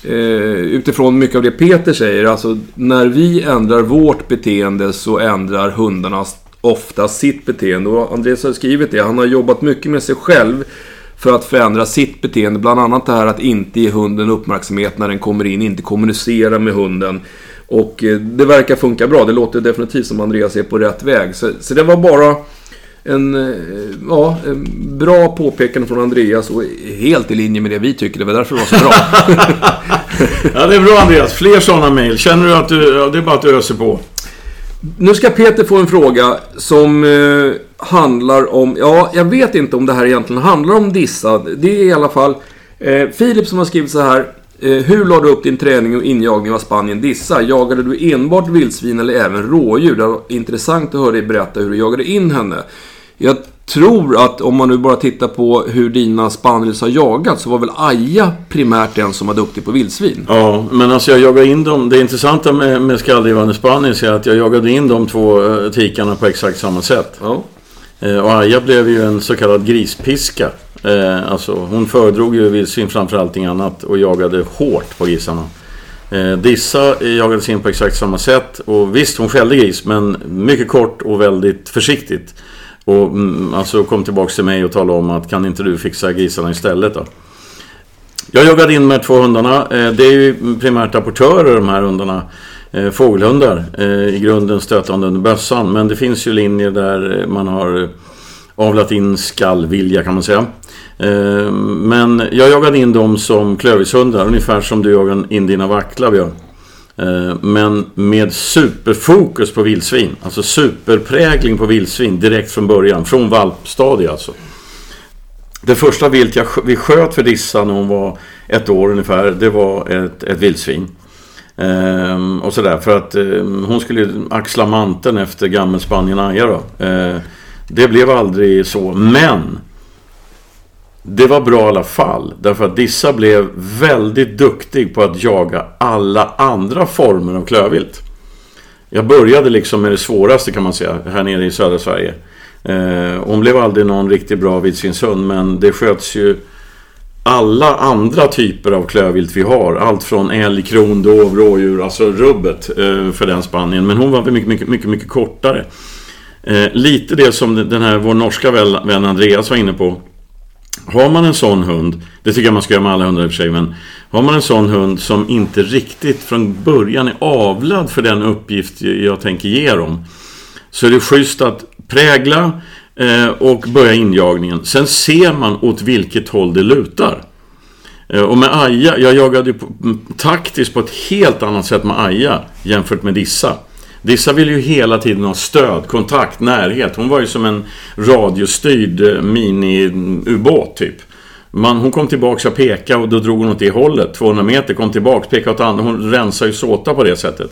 eh utifrån mycket av det Peter säger, alltså när vi ändrar vårt beteende så ändrar hundarna ofta sitt beteende. Och Andreas har skrivit det, han har jobbat mycket med sig själv för att förändra sitt beteende. Bland annat det här att inte ge hunden uppmärksamhet när den kommer in, inte kommunicera med hunden. Och eh, det verkar funka bra. Det låter definitivt som Andreas är på rätt väg. Så, så det var bara en, eh, ja, en bra påpekande från Andreas och helt i linje med det vi tycker. Det var därför det var så bra. ja, det är bra Andreas. Fler sådana mejl. Känner du att du, ja, det är bara att du öser på. Nu ska Peter få en fråga som eh, handlar om, ja, jag vet inte om det här egentligen handlar om dissa. Det är i alla fall eh, Filip som har skrivit så här. Eh, hur la du upp din träning och injagning av Spanien Dissa? Jagade du enbart vildsvin eller även rådjur? Det var intressant att höra dig berätta hur du jagade in henne. Jag tror att om man nu bara tittar på hur dina spaniels har jagat så var väl Aja primärt den som var duktig på vildsvin? Ja, men alltså jag jagade in dem. Det intressanta med, med skalldrivande spaniels är att jag jagade in de två uh, tikarna på exakt samma sätt. Ja. Eh, och Aja blev ju en så kallad grispiska. Eh, alltså hon föredrog ju vildsvin framför allting annat och jagade hårt på grisarna. Eh, Dissa jagades in på exakt samma sätt och visst hon skällde gris men mycket kort och väldigt försiktigt. Och mm, alltså kom tillbaks till mig och talade om att kan inte du fixa grisarna istället då? Jag jagade in med två hundarna. Det är ju primärt apportörer de här hundarna. Eh, fågelhundar. Eh, I grunden stötande under bössan. Men det finns ju linjer där eh, man har eh, avlat in skallvilja kan man säga. Eh, men jag jagade in dem som klövishundar. Ungefär som du jagade in dina vacklar Björn. Men med superfokus på vildsvin. Alltså superprägling på vildsvin direkt från början. Från valpstadiet alltså. Det första vilt jag, vi sköt för Dissa när hon var ett år ungefär. Det var ett, ett vildsvin. Ehm, och sådär för att eh, hon skulle axla manteln efter gammelspanien Aja då. Ehm, det blev aldrig så. Men det var bra i alla fall. Därför att Dissa blev väldigt duktig på att jaga alla andra former av klövvilt. Jag började liksom med det svåraste kan man säga, här nere i södra Sverige. Eh, hon blev aldrig någon riktigt bra vildsvinshund, men det sköts ju alla andra typer av klövvilt vi har. Allt från älg, krondov, rådjur, alltså rubbet eh, för den Spanien. Men hon var mycket, mycket, mycket, mycket kortare. Eh, lite det som den här, vår norska vän Andreas var inne på. Har man en sån hund, det tycker jag man ska göra med alla hundar i och för sig, men har man en sån hund som inte riktigt från början är avlad för den uppgift jag tänker ge dem, så är det schysst att prägla eh, och börja injagningen. Sen ser man åt vilket håll det lutar. Eh, och med Aja, jag jagade på, mm, taktiskt på ett helt annat sätt med Aja jämfört med Dissa. Dissa vill ju hela tiden ha stöd, kontakt, närhet. Hon var ju som en radiostyrd eh, mini-ubåt typ. Man, hon kom tillbaka och pekade och då drog hon åt det hållet. 200 meter, kom tillbaka, pekade åt andra. Hon rensade ju såta på det sättet.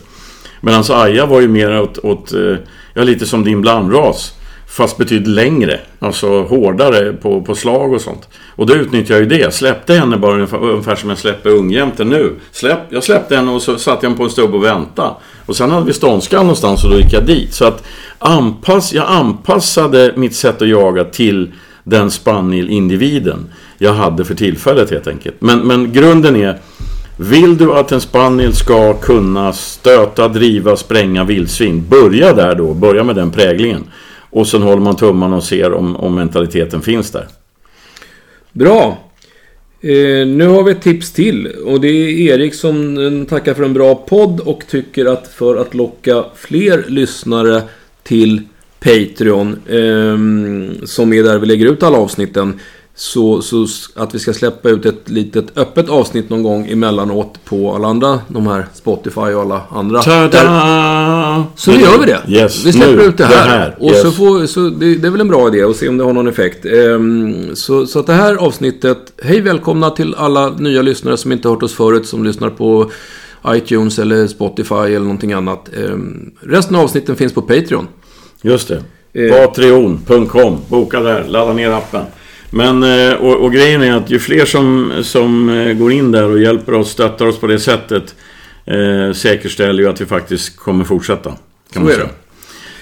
Medan Aja var ju mer åt, åt eh, ja lite som din blandras. Fast betydligt längre, alltså hårdare på, på slag och sånt. Och då utnyttjade jag ju det. Släppte henne bara ungefär, ungefär som jag släpper ungjämten nu. Släpp, jag släppte henne och så satte jag henne på en stubb och väntade. Och sen hade vi ståndskan någonstans och då gick jag dit. Så att anpass, jag anpassade mitt sätt att jaga till den spaniel-individen jag hade för tillfället helt enkelt. Men, men grunden är vill du att en spaniel ska kunna stöta, driva, spränga vildsvin, börja där då. Börja med den präglingen. Och sen håller man tummarna och ser om, om mentaliteten finns där. Bra. Eh, nu har vi ett tips till. Och det är Erik som tackar för en bra podd och tycker att för att locka fler lyssnare till Patreon, eh, som är där vi lägger ut alla avsnitten, så, så, att vi ska släppa ut ett litet öppet avsnitt någon gång emellanåt på alla andra, de här Spotify och alla andra. Ja. Så nu gör vi det. Yes. Vi släpper Nu, ut det här. det här. Och Yes. så får, så det, det är väl en bra idé att se om det har någon effekt. Ehm, så, så att det här avsnittet, hej välkomna till alla nya lyssnare som inte hört oss förut, som lyssnar på iTunes eller Spotify eller någonting annat. Ehm, resten av avsnitten finns på Patreon. Just det. Eh. Patreon.com. Boka där, ladda ner appen. Men, eh, och, och grejen är att ju fler som, som eh, går in där och hjälper oss, stöttar oss på det sättet, eh, säkerställer ju att vi faktiskt kommer fortsätta. Kan man säga.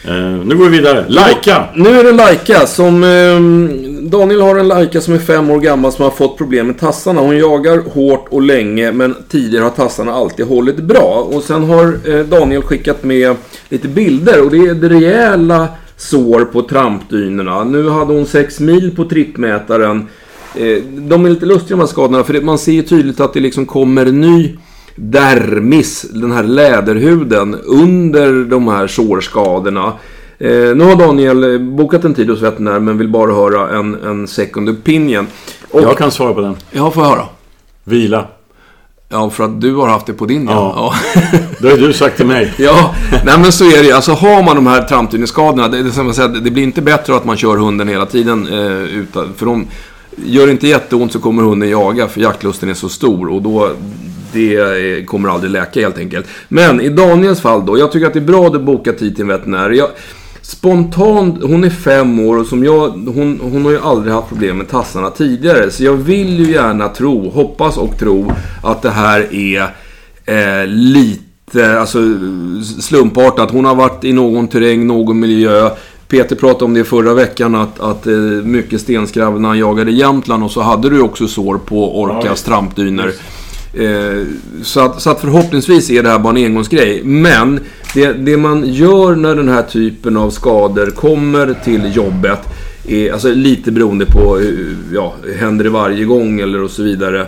Eh, nu går vi vidare. Lajka! Nu är det Laika som... ehm, Daniel har en Laika som är fem år gammal som har fått problem med tassarna. Hon jagar hårt och länge men tidigare har tassarna alltid hållit bra. Och sen har eh, Daniel skickat med lite bilder och det är det rejäla sår på trampdynorna. Nu hade hon 6 mil på trippmätaren. Eh, de är lite lustiga de här skadorna för man ser ju tydligt att det liksom kommer ny dermis, den här läderhuden, under de här sårskadorna. Eh, nu har Daniel bokat en tid hos veterinär men vill bara höra en, en second opinion. Och, Jag kan svara på den. ja, får jag höra? Vila. Ja, för att du har haft det på din Ja. ja. Det har ju du sagt till mig. Ja, nej men så är det ju. Alltså har man de här trampdyningsskadorna, det, det, det blir inte bättre att man kör hunden hela tiden. Eh, utan, för de gör det inte jätteont så kommer hunden jaga, för jaktlusten är så stor. Och då, det kommer aldrig läka helt enkelt. Men i Daniels fall då, jag tycker att det är bra att du bokar tid till en veterinär. Jag, Spontant, hon är fem år och som jag, hon, hon har ju aldrig haft problem med tassarna tidigare. Så jag vill ju gärna tro, hoppas och tro att det här är eh, lite alltså, slumpartat. Hon har varit i någon terräng, någon miljö. Peter pratade om det förra veckan att, att eh, mycket stenskrabb när han jagade i Jämtland och så hade du också sår på Orcas trampdyner. Eh, så, att, så att förhoppningsvis är det här bara en engångsgrej. Men det, det man gör när den här typen av skador kommer till jobbet är alltså lite beroende på, eh, ja, händer det varje gång eller och så vidare.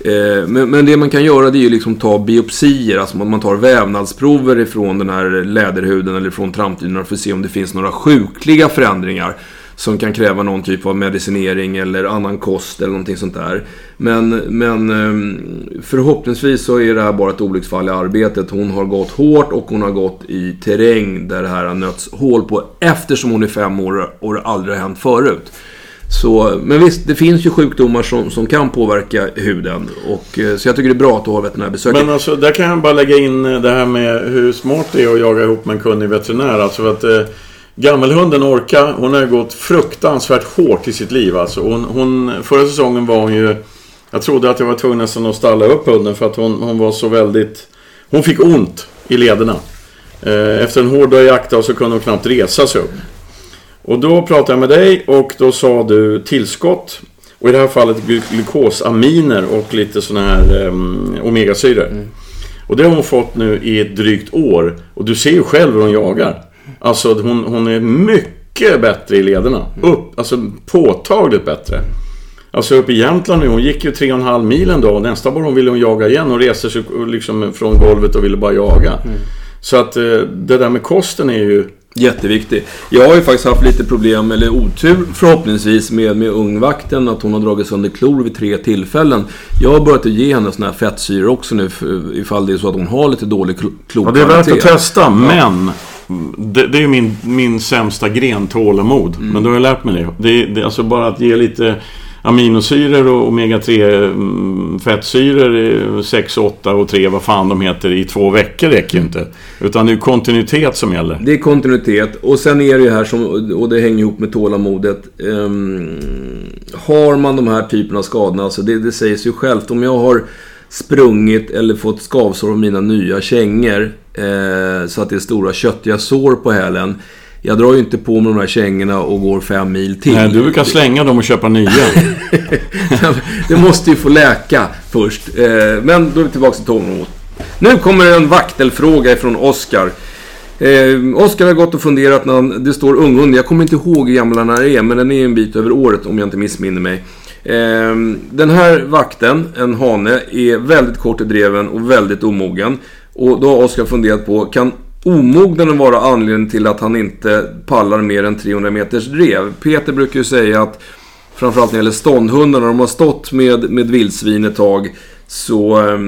Eh, men, men det man kan göra det är ju liksom ta biopsier, alltså man tar vävnadsprover ifrån den här läderhuden eller från trampdynorna för att se om det finns några sjukliga förändringar som kan kräva någon typ av medicinering eller annan kost eller någonting sånt där. Men, men ehm, förhoppningsvis så är det här bara ett olycksfall i arbetet. Hon har gått hårt och hon har gått i terräng där det här har nötts hål på eftersom hon är fem år och det aldrig har hänt förut. Så, men visst, det finns ju sjukdomar som, som kan påverka huden. Och, eh, så jag tycker det är bra att du har veterinärbesöket Men alltså, där kan jag bara lägga in eh, det här med hur smart det är att jaga ihop med en kunnig veterinär. Alltså att eh, gammelhunden Orka, hon har gått fruktansvärt hårt i sitt liv. Alltså. Hon, hon, förra säsongen var hon ju... Jag trodde att jag var tvungen nästan att stalla upp hunden för att hon, hon var så väldigt... Hon fick ont i lederna. Eh, efter en hård dag jakt så kunde hon knappt resa sig upp. Och då pratade jag med dig och då sa du tillskott. Och i det här fallet glukosaminer och lite sådana här um, omegasyror. Och det har hon fått nu i ett drygt år. Och du ser ju själv hur hon jagar. Alltså hon, hon är mycket bättre i lederna. Upp, alltså påtagligt bättre. Alltså uppe i Jämtland nu, hon gick ju tre och en halv mil en dag. Nästa morgon ville hon jaga igen. Hon reste sig liksom från golvet och ville bara jaga. Så att eh, det där med kosten är ju... Jätteviktig. Jag har ju faktiskt haft lite problem, eller otur förhoppningsvis, med, med ungvakten. Att hon har dragit sönder klor vid tre tillfällen. Jag har börjat att ge henne såna här fettsyror också nu, ifall det är så att hon har lite dålig klo- Ja, det är värt att testa, men det, det är ju min, min sämsta gren, tålamod. Men då har jag lärt mig det. Det är, det alltså bara att ge lite aminosyror och omega-3 mm, fettsyror, 6, 8 och 3, vad fan de heter, i två veckor räcker ju inte. Utan det är kontinuitet som gäller. Det är kontinuitet. Och sen är det ju här som, och det hänger ihop med tålamodet. Ehm, har man de här typerna av skadorna, alltså det, det säger sig ju självt. Om jag har sprungit eller fått skavsår av mina nya kängor eh, så att det är stora köttiga sår på hälen. Jag drar ju inte på mig de här kängorna och går fem mil till. Nej, du brukar slänga dem och köpa nya. det måste ju få läka först. Eh, Men då är vi tillbaka till tålamod. Nu kommer en vaktelfråga ifrån Oskar. Eh, Oskar har gått och funderat när han, det står unghund. Jag kommer inte ihåg hur gammal den är, men den är en bit över året om jag inte missminner mig. Ehm, den här vakten, en hane, är väldigt kort i dreven och väldigt omogen. Och då har Oskar funderat på, kan omognaden vara anledningen till att han inte pallar mer än 300 meters drev? Peter brukar ju säga att Framförallt när det gäller ståndhundar, när de har stått med, med vildsvin ett tag så eh,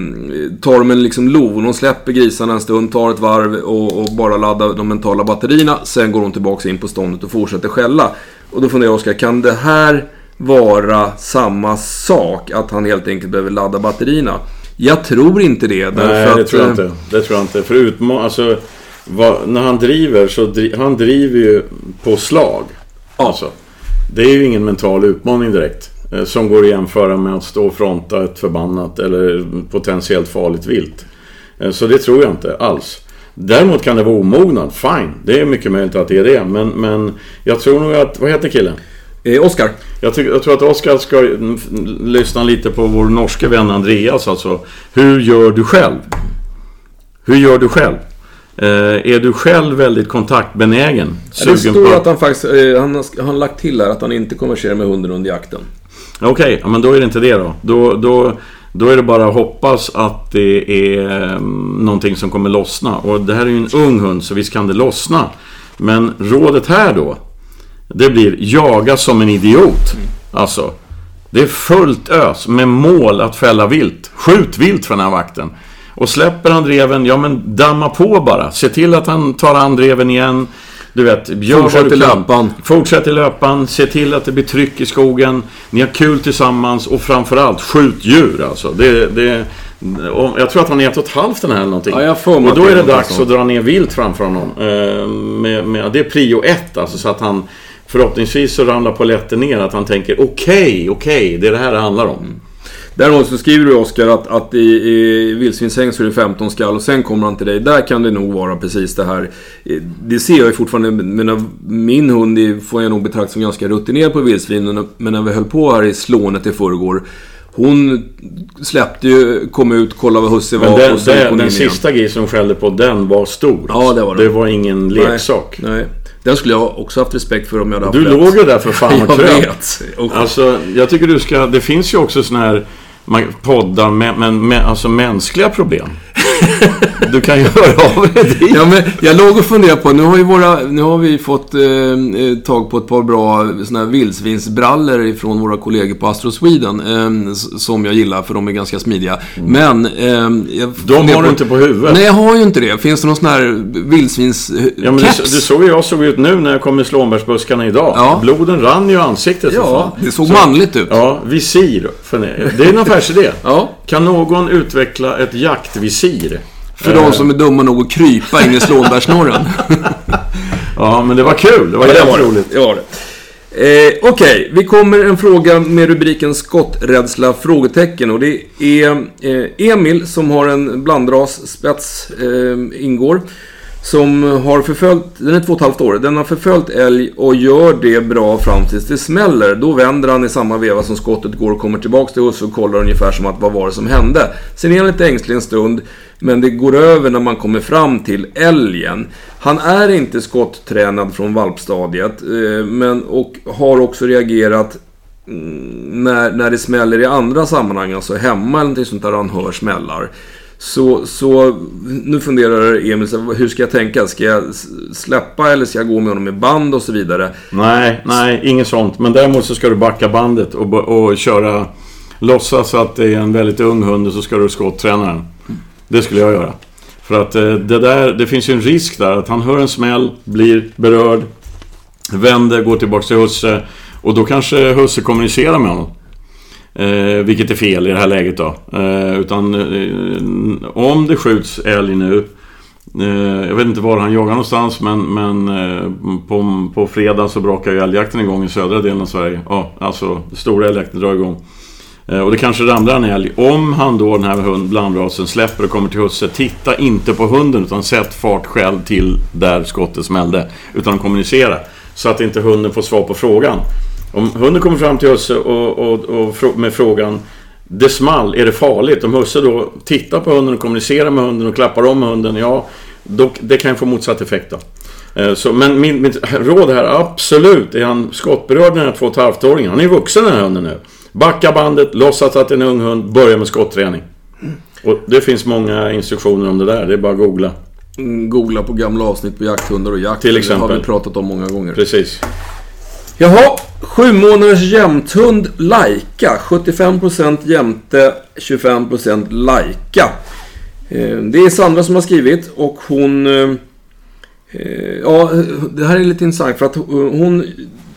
tar de en liksom lov. De släpper grisarna en stund, tar ett varv och, och, bara laddar de mentala batterierna. Sen går de tillbaka in på ståndet och fortsätter skälla. Och då funderar jag, Oskar, kan det här vara samma sak? Att han helt enkelt behöver ladda batterierna? Jag tror inte det. Nej, det tror jag inte. Det tror jag inte. För utma alltså, vad, när han driver så dri han driver ju på slag. Alltså, det är ju ingen mental utmaning direkt. Eh, som går att jämföra med att stå och fronta ett förbannat eller potentiellt farligt vilt. Eh, så det tror jag inte alls. Däremot kan det vara omognad, fine. Det är mycket möjligt att det är det. Men, men jag tror nog att, vad heter killen? Eh, Oskar. Jag, jag, tror att Oskar ska lyssna lite på vår norske vän Andreas alltså. Hur gör du själv? Hur gör du själv? Eh, är du själv väldigt kontaktbenägen? det står på... att han faktiskt, eh, han, har, han har lagt till här att han inte konverserar med hunden under jakten. Okej, okay, men då är det inte det då. Då, då. då är det bara att hoppas att det är um, någonting som kommer lossna. Och det här är ju en ung hund så visst kan det lossna. Men rådet här då. Det blir jaga som en idiot. Mm. Alltså. Det är fullt ös med mål att fälla vilt. Skjut vilt för den här vakten. Och släpper han dreven, ja men damma på bara. Se till att han tar an dreven igen. Du vet, gör Fortsätt i löpan. Fortsätt i löpan. Se till att det blir tryck i skogen. Ni har kul tillsammans och framförallt skjut djur alltså. Det, det, jag tror att han är ett och ett halvt den här eller någonting. Ja, jag får och då är det dags att dra ner vilt framför honom. Eh, med, med, det är prio ett alltså så att han Förhoppningsvis så ramlar polletten ner att han tänker okej, okay, okej, okay, det är det här det handlar om. Mm. Däremot så skriver du Oskar att, att i, i vildsvinshäng så är det 15 skall och sen kommer han till dig. Där kan det nog vara precis det här. Det ser jag ju fortfarande. Men min hund får jag nog betrakta som ganska rutinerad på vildsvinen. Men när vi höll på här i Slånet i förrgår. Hon släppte ju, kom ut, kollade vad husse var. Den, och så den, den sista grisen hon skällde på, den var stor. Ja, det var det. Det var ingen leksak. Nej, nej. Den skulle jag också haft respekt för om jag hade haft Du låg ju där för fan och kröp. Alltså, jag tycker du ska... Det finns ju också såna här poddar med, med, med alltså mänskliga problem. Du kan ju höra av dig dit. Ja, men jag låg och funderade på, nu har, ju våra, nu har vi fått eh, eh tag på ett par bra såna här vildsvinsbrallor ifrån våra kollegor på Astro Sweden. Eh, som jag gillar, för de är ganska smidiga. Mm. Men... Eh, jag de har du inte på huvudet. Nej, jag har ju inte det. Finns det någon sån här vildsvins Ja, men det, det såg jag såg ut nu när jag kom i slånbärsbuskarna idag. Ja. Bloden rann ju i ansiktet. Ja, det såg så, manligt ut. Ja, visir. Det är affärsidé. ja. Kan någon utveckla ett jaktvisir? För de som är dumma nog att krypa in i slånbärsnorren. ja, men det var kul. Det var ja, jävligt roligt. Det var det. Eh, Okej, okay. vi kommer en fråga med rubriken skotträdsla? Frågetecken. Och det är eh, Emil som har en blandras, spets, eh, ingår. Som har förföljt, den är två och ett halvt år, den har förföljt älg och gör det bra fram tills det smäller. Då vänder han i samma veva som skottet går och kommer tillbaks till husse och kollar ungefär som att vad var det som hände. Sen är han lite ängslig en stund, men det går över när man kommer fram till älgen. Han är inte skotttränad från valpstadiet, eh, men, och har också reagerat mm, när, när det smäller i andra sammanhang, alltså hemma eller någonting sånt där han hör smällar. Så, så nu funderar Emil, hur ska jag tänka? Ska jag släppa eller ska jag gå med honom i band och så vidare? Nej, nej, inget sånt. Men däremot så ska du backa bandet och, och köra... Låtsas att det är en väldigt ung hund och så ska du skotträna den. Det skulle jag göra. För att eh, det där, det finns ju en risk där att han hör en smäll, blir berörd, vänder, går tillbaka till husse och då kanske husse kommunicerar med honom. Eh, vilket är fel i det här läget då. Eh, utan eh, om det skjuts älg nu eh, jag vet inte var han jagar någonstans men, men eh, på, på fredag så brakar ju älgjakten igång i södra delen av Sverige. Ja, alltså stora älgjakten drar igång. Eh, och det kanske ramlar en älg. Om han då, den här hund, blandrasen, släpper och kommer till husse. Titta inte på hunden utan sätt fart själv till där skottet smällde. Utan kommunicera. Så att inte hunden får svar på frågan. Om hunden kommer fram till husse och, och, och med frågan Det small, är det farligt? Om husse då tittar på hunden och kommunicerar med hunden och klappar om hunden. Ja, då, det kan få motsatt effekt då. Eh, så, men min, mitt råd här, absolut, är han skottberörd den här två och åringen Han är vuxen den här hunden nu. Backa bandet, låtsas att det är en ung hund, börja med skotträning. Och det finns många instruktioner om det där, det är bara att googla. Mm, googla på gamla avsnitt på jakthundar och jakt. Till exempel. Det har vi pratat om många gånger. Precis. Jaha, Sju månaders jämthund Laika. 75% jämte, 25% Laika. Eh, Det är Sandra som har skrivit och hon... eh, eh, Ja, det här är lite intressant för att hon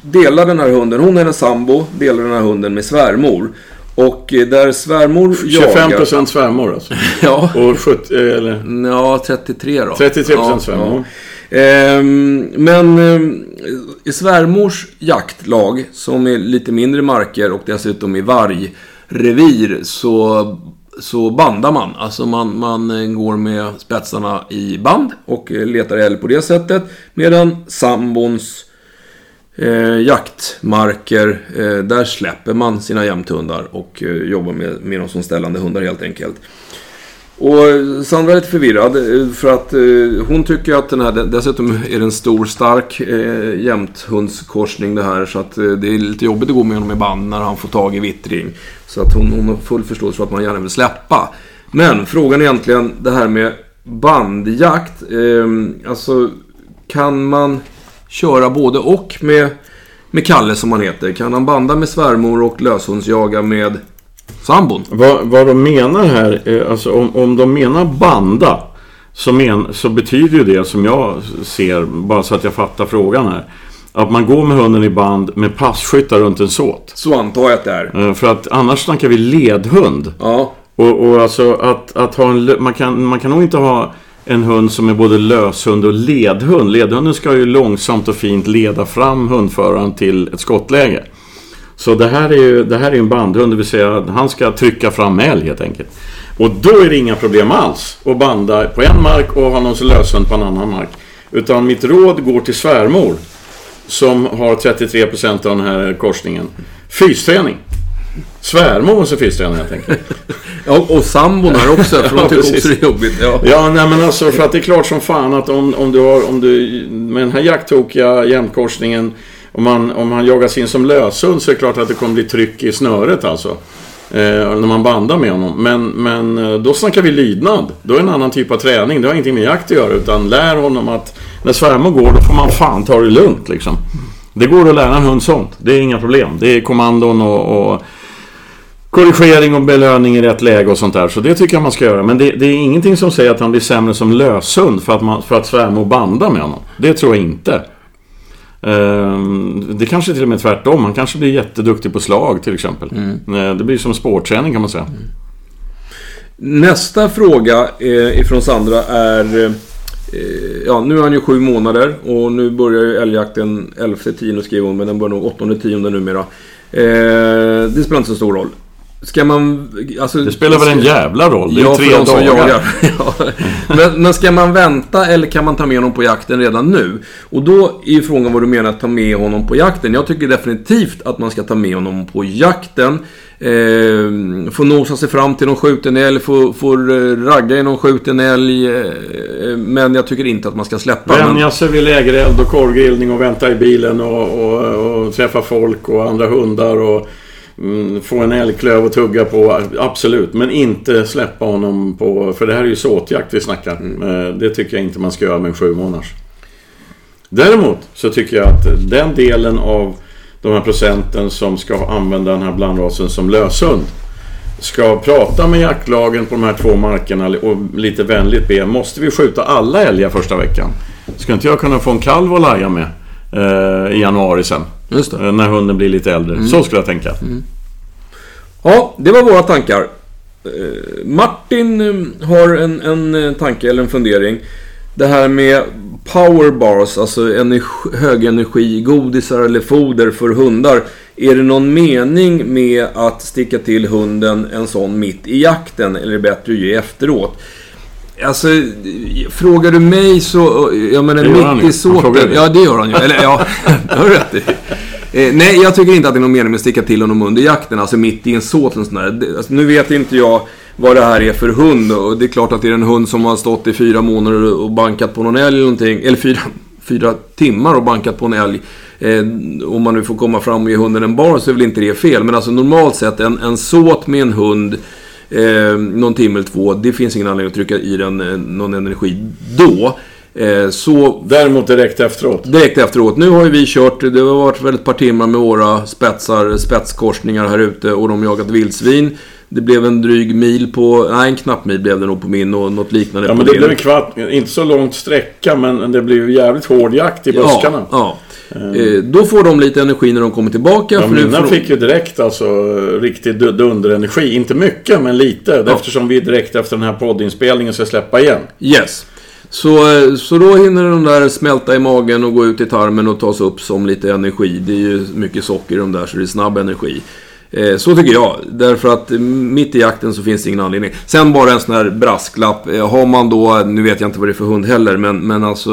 delar den här hunden. Hon är en sambo, delar den här hunden med svärmor. Och där svärmor 25 jagar... svärmor alltså. Ja, Och 70, eller ja, 33 då. 33 ja, svärmor. Ehm, Ehm, men ehm, i svärmors jaktlag, som är lite mindre marker och dessutom i vargrevir, så, så bandar man. Alltså man, man eh, går med spetsarna i band och eh, letar älg på det sättet. Medan sambons eh, jaktmarker, eh, där släpper man sina jämthundar och eh, jobbar med, med dem som ställande hundar helt enkelt. Och eh, Sandra är lite förvirrad eh, för att eh, hon tycker att den här, dessutom är det en stor stark eh, jämthundskorsning det här så att eh, det är lite jobbigt att gå med honom i band när han får tag i vittring. Så att hon, hon har full förståelse för att man gärna vill släppa. Men frågan är egentligen det här med bandjakt. Eh, alltså kan man köra både och med, med Kalle som han heter? Kan han banda med svärmor och löshundsjaga med sambon? Vad, vad de menar här, eh, alltså om, om de menar banda så, men, så betyder ju det som jag ser, bara så att jag fattar frågan här. Att man går med hunden i band med passkyttar runt en såt. Så antar jag att det är. Eh, För att annars snackar vi ledhund. Ja, Och, och alltså att, att ha en, man, kan, man kan nog inte ha en hund som är både löshund och ledhund. Ledhunden ska ju långsamt och fint leda fram hundföraren till ett skottläge. Så det här är ju det här är en bandhund, det vill säga att han ska trycka fram älg helt enkelt. Och då är det inga problem alls att banda på en mark och ha någon löshund på en annan mark. Utan mitt råd går till svärmor som har 33% av den här korsningen. Fysträning. Svärmor måste fysträna helt enkelt. ja och sambon här också, för de Ja, tycker också det är jobbigt. Ja. Ja, nej men alltså för att det är klart som fan att om, om du har, om du, med den här jakttokiga jämtkorsningen, om man, om han jagas in som löshund så är det klart att det kommer bli tryck i snöret alltså. Eh, när man bandar med honom. Men, men eh, då snackar vi lydnad. Då är det en annan typ av träning. Det har ingenting med jakt att göra. Utan lär honom att när svärmor går då får man fan ta det lugnt liksom. Det går att lära en hund sånt. Det är inga problem. Det är kommandon och, och korrigering och belöning i rätt läge och sånt där. Så det tycker jag man ska göra. Men det, det är ingenting som säger att han blir sämre som löshund för att, man, för att svärmor bandar med honom. Det tror jag inte. Ehm, det kanske till och med är tvärtom. Han kanske blir jätteduktig på slag till exempel. Eh, Det blir som sportträning kan man säga. Nästa fråga eh, ifrån Sandra är... Eh, ja, nu är han ju sju månader och nu börjar ju älgjakten 11 10 skriver hon, men den börjar nog 8 10 numera. Det spelar inte så stor roll. Ska man... Alltså, Det spelar väl en jävla roll? Det är Ja, tre för dagar. jagar. ja. men, men ska man vänta eller kan man ta med honom på jakten redan nu? Och då är ju frågan vad du menar att ta med honom på jakten. Jag tycker definitivt att man ska ta med honom på jakten. Eh, få nosa sig fram till någon skjuten älg, få, få eh, ragga i någon skjuten älg. Eh, men jag tycker inte att man ska släppa. Men, Vänja sig vid lägereld och korvgrillning och vänta i bilen och, och, och träffa folk och andra hundar och få en älgklöv att tugga på. Absolut, men inte släppa honom på... För det här är ju såtjakt vi snackar. Eh, Det tycker jag inte man ska göra med en sju månaders. Däremot så tycker jag att den delen av de här procenten som ska använda den här blandrasen som löshund ska prata med jaktlagen på de här två markerna och lite vänligt be. Måste vi skjuta alla älgar första veckan? Ska inte jag kunna få en kalv att laja med eh, i januari sen? Just det. Eh, när hunden blir lite äldre. Så skulle jag tänka. Ja, det var våra tankar. Eh, Martin eh, har en, en tanke eller en fundering. Det här med powerbars, alltså energi, högenergigodisar eller foder för hundar. Är det någon mening med att sticka till hunden en sån mitt i jakten eller är det bättre att ge efteråt? Alltså, frågar du mig så... Jag menar Det han mitt i Han frågar såten. Ja, det gör han ju. Eller ja, det har du rätt i. Eh, nej, jag tycker inte att det är någon mening med att sticka till honom under jakten, alltså mitt i en såt eller sån där. Det, alltså, nu vet inte jag vad det här är för hund och det är klart att det är en hund som har stått i fyra månader och bankat på någon älg eller någonting. Eller fyra, fyra timmar och bankat på en älg. Eh, om man nu får komma fram och ge hunden en bar så är väl inte det fel. Men alltså normalt sett, en, en såt med en hund eh, någon timme eller två, det finns ingen anledning att trycka i den eh, någon energi då. Eh, så Däremot direkt efteråt. direkt efteråt. Nu har ju vi kört, det har varit väl ett par timmar med våra spetsar, spetskorsningar här ute och de jagat vildsvin. Det blev en dryg mil på, nej en knapp mil blev det nog på min och något liknande Ja, men det din. blev en kvart, inte så långt sträcka, men det blev jävligt hård jakt i buskarna. Ja, ja. Eh, då får de lite energi när de kommer tillbaka. Ja, för mina får fick ju direkt alltså riktig du- dunderenergi. Inte mycket, men lite. Eftersom vi direkt efter den här poddinspelningen ska släppa igen. Yes. Så, eh, så då hinner de där smälta i magen och gå ut i tarmen och tas upp som lite energi. Det är ju mycket socker i de där så det är snabb energi. Eh, Så tycker jag. Därför att eh, mitt i jakten så finns det ingen anledning. Sen bara en sån här brasklapp. Eh, Har man då, nu vet jag inte vad det är för hund heller, men, men alltså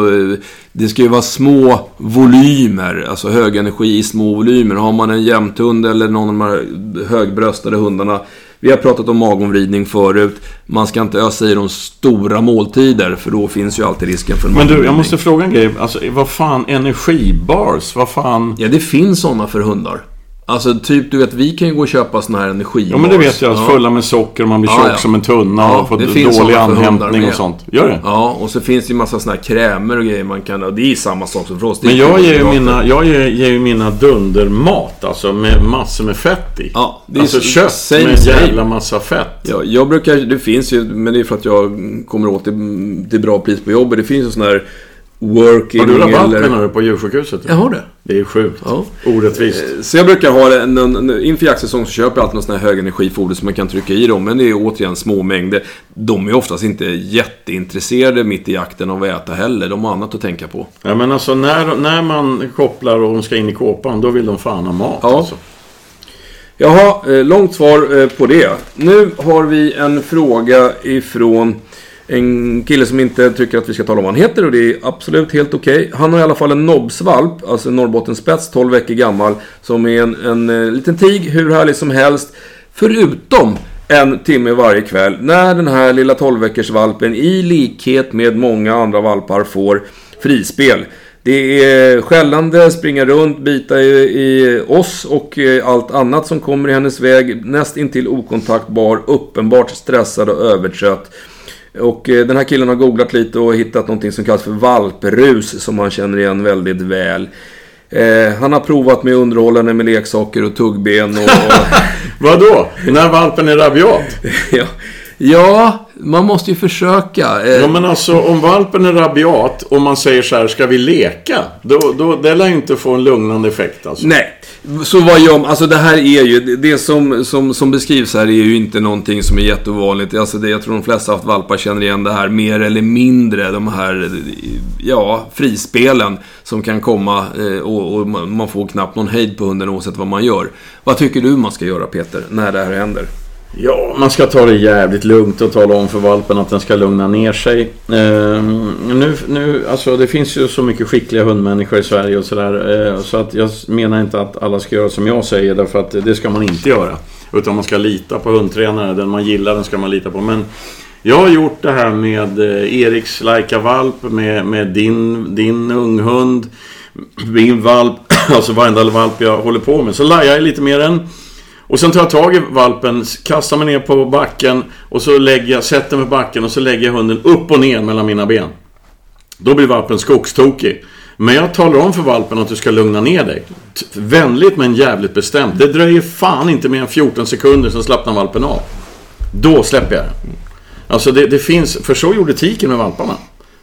det ska ju vara små volymer. Alltså hög energi i små volymer. Har man en jämthund eller någon av de här högbröstade hundarna. Vi har pratat om magomvridning förut. Man ska inte ösa i de stora måltider för då finns ju alltid risken för Men du, jag måste fråga en grej. Alltså, vad fan, energibars? Vad fan? Ja, det finns sådana för hundar. Alltså typ, du vet, vi kan ju gå och köpa såna här energibars. Ja, men det vet jag. Ja. Fulla med socker och man blir Ja, tjock ja. som en tunna Ja, och får det dålig anhämtning och sånt. Gör det? Ja, och så finns det ju massa såna här krämer och grejer man kan... Och det är ju samma sak som för oss. Det Men jag ger ju mina, jag ger, ger ju mina dundermat, alltså med massor med fett i. Ja, det är alltså så- kött same, med en jävla massa fett. Ja, jag brukar, det finns ju, men det är för att jag kommer åt det till bra pris på jobbet. Det finns ju sån här working Har du rabatt eller... menar du på djursjukhuset? Jag har det. Det är sjukt. Ja. Orättvist. Så jag brukar ha en, en, en, inför jaktsäsong så köper jag alltid någon sån här högenergifoder som man kan trycka i dem. Men det är återigen små mängder. De är oftast inte jätteintresserade mitt i jakten av att äta heller. De har annat att tänka på. Ja men alltså när, när man kopplar och de ska in i kåpan, då vill de fan ha mat Ja. alltså. Jaha, eh, långt svar eh, på det. Nu har vi en fråga ifrån en kille som inte tycker att vi ska tala om vad han heter och det är absolut helt okej. Han har i alla fall en nobbsvalp, alltså en Norrbottenspets, 12 veckor gammal, som är en, en en liten tig, hur härlig som helst. Förutom en timme varje kväll när den här lilla 12 veckors valpen i likhet med många andra valpar får frispel. Det är skällande, springa runt, bita i, i oss och eh, allt annat som kommer i hennes väg. Näst intill okontaktbar, uppenbart stressad och övertrött. Och eh, den här killen har googlat lite och hittat någonting som kallas för valprus som han känner igen väldigt väl. Eh, han har provat med att underhålla henne med leksaker och tuggben och... och Vadå? När valpen är rabiat? ja, ja, man måste ju försöka. Eh, Ja men alltså om valpen är rabiat och man säger så här, ska vi leka? Då, då, det lär inte få en lugnande effekt alltså. Nej, så vad gör man? Alltså det här är ju, det- som, som, som beskrivs här är ju inte någonting som är jätteovanligt. Alltså det, jag tror de flesta haft valpar känner igen det här mer eller mindre. De här, ja, frispelen som kan komma eh, och, och man man får knappt någon hejd på hunden oavsett vad man gör. Vad tycker du man ska göra Peter, när det här händer? Ja, man ska ta det jävligt lugnt och tala om för valpen att den ska lugna ner sig. Eh, nu, nu, alltså det finns ju så mycket skickliga hundmänniskor i Sverige och sådär. Eh, så att jag menar inte att alla ska göra som jag säger, därför att det ska man inte göra. Utan man ska lita på hundtränare, den man gillar den ska man lita på. Men jag har gjort det här med eh, Eriks Laika-valp, med, med din, din unghund, min valp, alltså varenda valp jag håller på med. Så lajar jag lite med den. Och sen tar jag tag i valpen, kastar mig ner på backen och så lägger jag, sätter mig på backen och så lägger jag hunden upp och ner mellan mina ben. Då blir valpen skogstokig. Men jag talar om för valpen att du ska lugna ner dig. Vänligt men jävligt bestämt. Det dröjer fan inte mer än 14 sekunder sen slappnar valpen av. Då släpper jag den. Alltså det, det finns, för så gjorde tiken med valparna.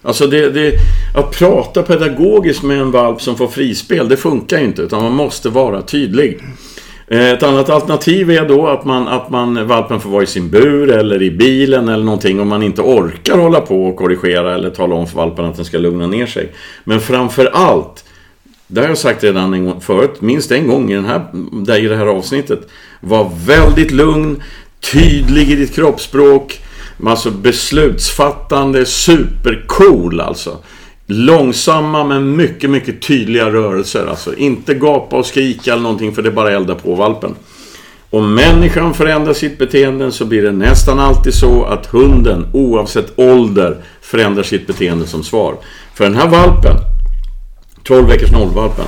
Alltså det, det, att prata pedagogiskt med en valp som får frispel, det funkar ju inte. Utan man måste vara tydlig. Eh, ett annat alternativ är då att man, att man valpen får vara i sin bur eller i bilen eller någonting om man inte orkar hålla på och korrigera eller tala om för valpen att den ska lugna ner sig. Men framför allt, det har jag sagt redan en gång förut, minst en gång i, den här, där i det här avsnittet. Var väldigt lugn, tydlig i ditt kroppsspråk, alltså beslutsfattande, supercool alltså. Långsamma men mycket, mycket tydliga rörelser. Alltså inte gapa och skrika eller någonting för det bara eldar på valpen. Om människan förändrar sitt beteende så blir det nästan alltid så att hunden, oavsett ålder, förändrar sitt beteende som svar. För den här valpen, 12 veckors nollvalpen.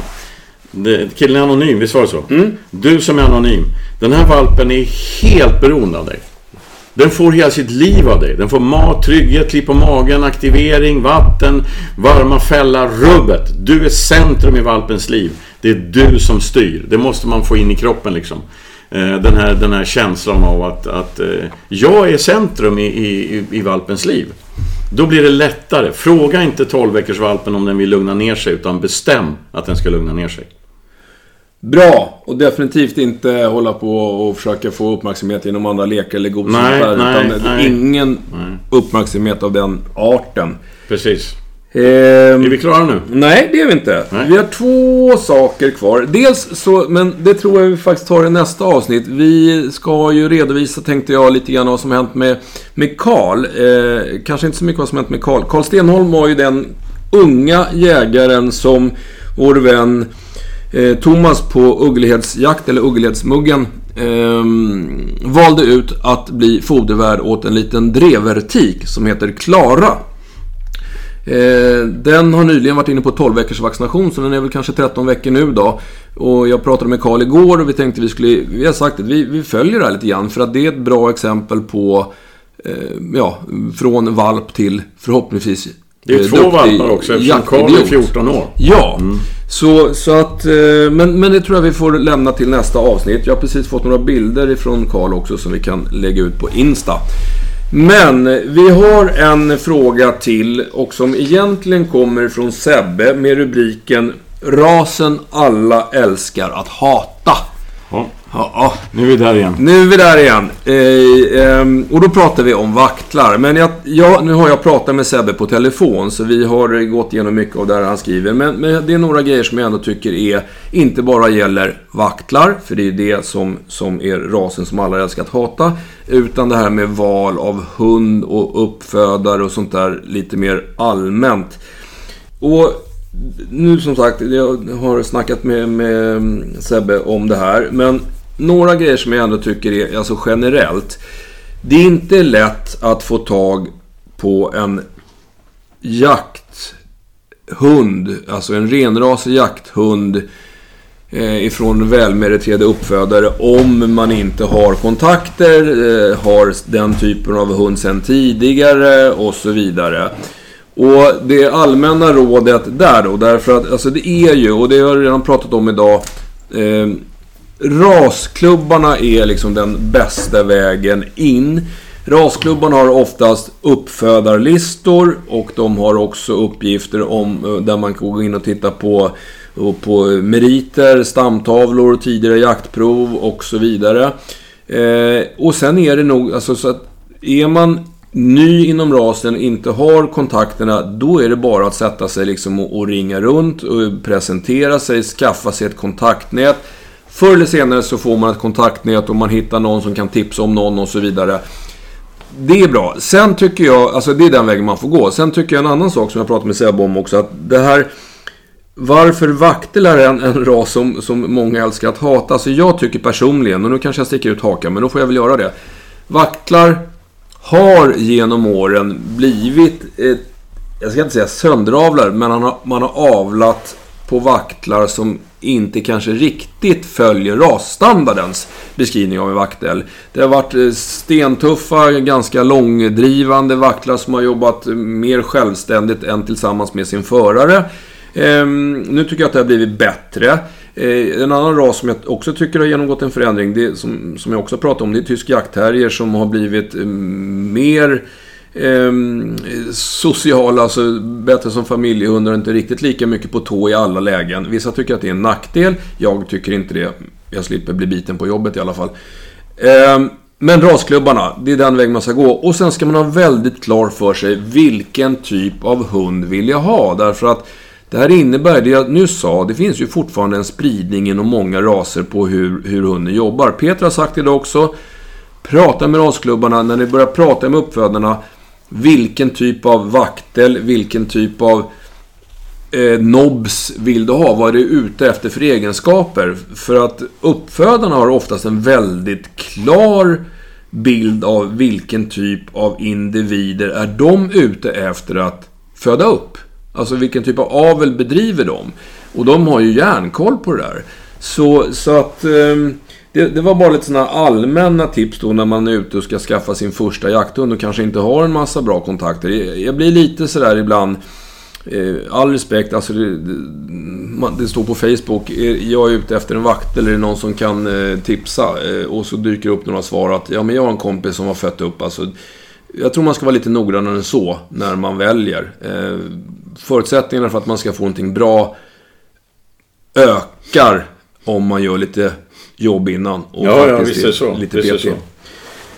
Killen är anonym, visst var det så? Du som är anonym. Den här valpen är helt beroende av dig. Den får hela sitt liv av dig. Den får mat, trygghet, klipp på magen, aktivering, vatten, varma fällar, rubbet. Du är centrum i valpens liv. Det är du som styr. Det måste man få in i kroppen liksom. Eh, den här, den här känslan av att, att eh, jag är centrum i, i, i valpens liv. Då blir det lättare. Fråga inte 12 valpen om den vill lugna ner sig, utan bestäm att den ska lugna ner sig. Bra! Och definitivt inte hålla på och försöka få uppmärksamhet genom andra lekar eller godisar. Nej, utan nej. ingen uppmärksamhet av den arten. Precis. Ehm, Är vi klara nu? Nej, det är vi inte. Nej. Vi har två saker kvar. Dels så, men det tror jag vi faktiskt tar i nästa avsnitt. Vi ska ju redovisa, tänkte jag, lite grann vad som har hänt med, med Karl. Eh, kanske inte så mycket vad som har hänt med Karl. Karl Stenholm var ju den unga jägaren som vår vän eh, Thomas på ugglighetsjakt, eller Ugglehedsmuggen, eh, valde ut att bli fodervärd åt en liten drevertik som heter Klara. Eh, den har nyligen varit inne på 12 veckors vaccination så den är väl kanske 13 veckor nu då. Och jag pratade med Karl igår och vi tänkte vi skulle, vi har sagt att vi, vi följer det här lite grann för att det är ett bra exempel på, eh, ja, från valp till förhoppningsvis det är eh, två valpar också eftersom Karl är jaktidiot. 14 år. Ja, så, så att, eh, men, men det tror jag vi får lämna till nästa avsnitt. Jag har precis fått några bilder ifrån Karl också som vi kan lägga ut på Insta. Men vi har en fråga till och som egentligen kommer från Sebbe med rubriken Rasen alla älskar att hata. Ja, Ja, nu är vi där igen. nu är vi där igen. Eh, ehm, och då pratar vi om vaktlar. Men jag, ja, nu har jag pratat med Sebbe på telefon så vi har gått igenom mycket av det här han skriver. Men, men det är några grejer som jag ändå tycker är, inte bara gäller vaktlar, för det är det som, som är rasen som alla älskar att hata. Utan det här med val av hund och uppfödare och sånt där lite mer allmänt. Och nu som sagt, jag har snackat med, med Sebbe om det här. Men några grejer som jag ändå tycker är, alltså generellt. Det är inte lätt att få tag på en jakthund, alltså en renrasig jakthund eh, ifrån välmeriterade uppfödare om man inte har kontakter, eh, har den typen av hund sedan tidigare och så vidare. Och det allmänna rådet där då, därför att alltså det är ju, och det har jag redan pratat om idag, eh, rasklubbarna är liksom den bästa vägen in. Rasklubbarna har oftast uppfödarlistor och de har också uppgifter om eh, där man kan gå in och titta på, på meriter, stamtavlor, tidigare jaktprov och så vidare. Eh, och sen är det nog, alltså så att är man ny inom rasen, inte har kontakterna, då är det bara att sätta sig liksom och, och ringa runt och presentera sig, skaffa sig ett kontaktnät. Förr eller senare så får man ett kontaktnät och man hittar någon som kan tipsa om någon och så vidare. Det är bra. Sen tycker jag, alltså det är den vägen man får gå. Sen tycker jag en annan sak som jag pratade med Sebbe om också, att det här varför vaktel är en, en ras som, som många älskar att hata. Alltså jag tycker personligen, och nu kanske jag sticker ut hakan, men då får jag väl göra det. Vaktlar har genom åren blivit, ett, jag ska inte säga sönderavlar, men man har, man har avlat på vaktlar som inte kanske riktigt följer rasstandardens beskrivning av en vaktel. Det har varit eh, stentuffa, ganska långdrivande vaktlar som har jobbat eh, mer självständigt än tillsammans med sin förare. Ehm, nu tycker jag att det har blivit bättre. Eh, en annan ras som jag också tycker har genomgått en förändring, det som, som jag också pratat om, det är tysk jaktterrier som har blivit mer eh, sociala, alltså bättre som familjehundar, inte riktigt lika mycket på tå i alla lägen. Vissa tycker att det är en nackdel, jag tycker inte det. Jag slipper bli biten på jobbet i alla fall. Eh, men rasklubbarna, det är den väg man ska gå. Och sen ska man ha väldigt klar för sig vilken typ av hund vill jag ha. Därför att det här innebär, det jag nyss sa, det finns ju fortfarande en spridning inom många raser på hur, hur hunden jobbar. Peter har sagt det också. Prata med rasklubbarna, när ni börjar prata med uppfödarna. Vilken typ av vaktel, vilken typ av eh, nobs vill du ha? Vad är du ute efter för egenskaper? För att uppfödarna har oftast en väldigt klar bild av vilken typ av individer är de ute efter att föda upp. Alltså vilken typ av avel bedriver de? Och de har ju järnkoll på det där. Så, så att... Eh, det, det var bara lite sådana allmänna tips då när man är ute och ska skaffa sin första jakthund och kanske inte har en massa bra kontakter. Jag, jag blir lite sådär ibland Eh, all respekt, alltså det, det, står på Facebook. Jag är ute efter en vakt eller är det någon som kan eh, tipsa? Eh, och så dyker upp några svar att ja, men jag har en kompis som har fött upp. Alltså, jag tror man ska vara lite noggrannare än så när man väljer. Eh, förutsättningarna för att man ska få någonting bra ökar om man gör lite jobb innan. Och ja, ja, visst är det så. Lite visst är så.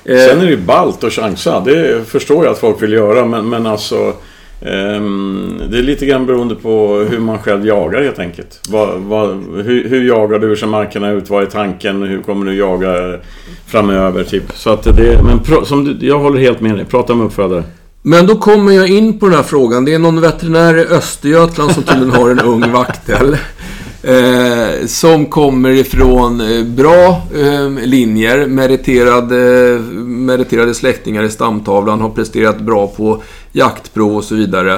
Sen är det ju ballt att chansa. Det förstår jag att folk vill göra, men, men alltså... Ehm, det är lite grann beroende på hur man själv jagar helt enkelt. Vad, vad, hur, hur, jagar du? Hur ser markerna ut? Vad är tanken? Hur kommer du jaga framöver? Typ. Så att det, men som du, jag håller helt med dig. Prata med uppfödare. Men då kommer jag in på den här frågan. Det är någon veterinär i Östergötland som tydligen har en ung vaktel. Eh, som kommer ifrån eh, bra eh, linjer, meriterade, meriterade släktingar i stamtavlan, har presterat bra på jaktprov och så vidare.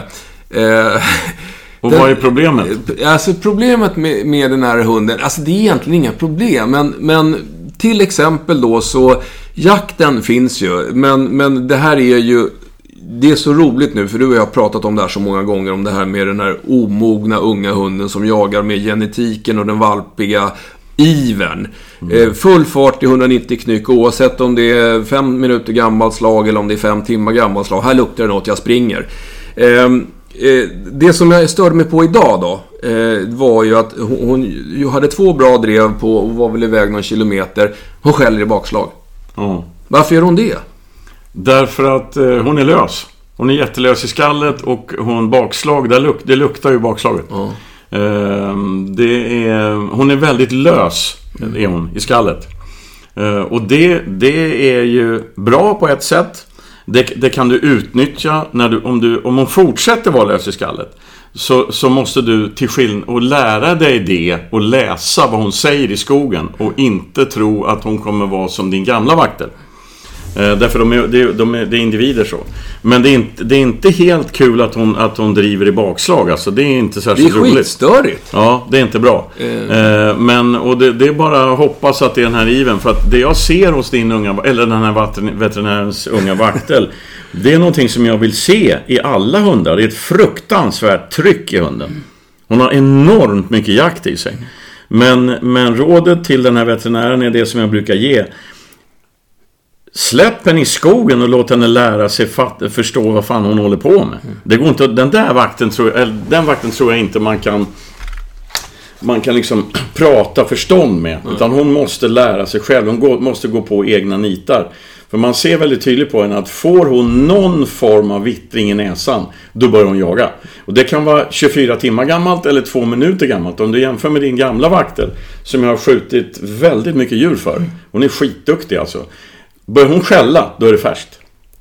Eh, och vad är problemet? Alltså problemet med, med den här hunden, alltså det är egentligen inga problem, men, men till exempel då så, jakten finns ju, men, men det här är ju det är så roligt nu, för du och jag har pratat om det här så många gånger, om det här med den här omogna unga hunden som jagar med genetiken och den valpiga ivern. Mm. Eh, full fart i 190 knyck oavsett om det är fem minuter gammalt slag eller om det är fem timmar gammalt slag. Här luktar det något, jag springer. Ehm, eh, det som jag störde mig på idag då, eh, var ju att hon, hon hade två bra drev på och var väl iväg någon kilometer. Hon skäller i bakslag. Mm. Varför gör hon det? Därför att hon är lös. Hon är jättelös i skallet och hon bakslag, det, luk det luktar ju bakslaget. Mm. Ehm, det är, hon är väldigt lös, är hon, i skallet. Ehm, och det, det är ju bra på ett sätt. Det, det kan du utnyttja när du, om, du, om hon fortsätter vara lös i skallet. Så, så måste du till skillnad och lära dig det och läsa vad hon säger i skogen och inte tro att hon kommer vara som din gamla vaktel. Eh, därför de är, de, de är, det är individer så. Men det är, inte, det är inte helt kul att hon, att hon driver i bakslag. Alltså, det är inte särskilt roligt. Det är skitstörigt. Ja, det är inte bra. Mm. men, och det, det, är bara att hoppas att det är den här iven. För att det jag ser hos din unga, eller den här veterinärens unga vaktel. det är någonting som jag vill se i alla hundar. Det är ett fruktansvärt tryck i hunden. Hon har enormt mycket jakt i sig. Men, men rådet till den här veterinären är det som jag brukar ge. Släpp henne i skogen och låt henne lära sig fatt, förstå vad fan hon håller på med. Det går inte, den där vakten tror jag, den vakten tror jag inte man kan man kan liksom prata förstånd med. Mm. Utan hon måste lära sig själv. Hon går, måste gå på egna nitar. För man ser väldigt tydligt på henne att får hon någon form av vittring i näsan, då börjar hon jaga. Och det kan vara 24 timmar gammalt eller två minuter gammalt. Om du jämför med din gamla vaktel, som jag har skjutit väldigt mycket djur för. Hon är skitduktig alltså. Börjar hon skälla, då är det färskt.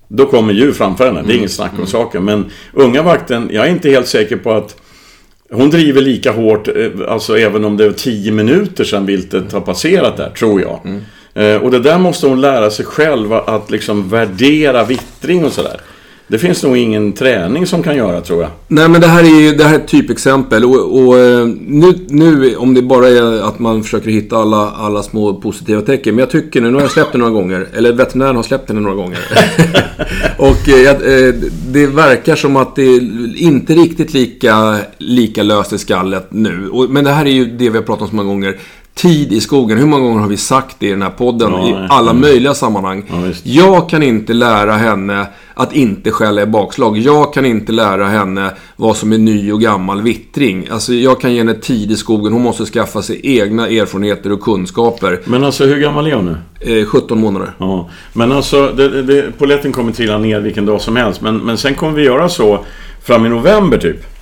Då kommer djur framför henne, det är mm. inget snack om mm. saken. Men unga vakten, jag är inte helt säker på att hon driver lika hårt, eh, alltså även om det är tio minuter sedan viltet har passerat där, tror jag. Mm. Eh, och det där måste hon lära sig själv, att liksom värdera vittring och sådär. Det finns nog ingen träning som kan göra tror jag. Nej men det här är ju det här är ett typexempel. Och, och eh, nu, nu, om det bara är att man försöker hitta alla, alla små positiva tecken. Men jag tycker nu, nu har jag släppt den några gånger. Eller veterinären har släppt den några gånger. och eh, eh, det verkar som att det är inte riktigt lika, lika löst i skallet nu. Och, men det här är ju det vi har pratat om så många gånger tid i skogen. Hur många gånger har vi sagt det i den här podden? Ja, I alla mm. möjliga sammanhang. Ja, jag kan inte lära henne att inte skälla i bakslag. Jag kan inte lära henne vad som är ny och gammal vittring. Alltså, jag kan ge henne tid i skogen. Hon måste skaffa sig egna erfarenheter och kunskaper. Men alltså, hur gammal är hon nu? Eh, 17 månader. Ja. Men alltså, det, det, poletten kommer trilla ner vilken dag som helst. Men, men sen kommer vi göra så fram i november typ.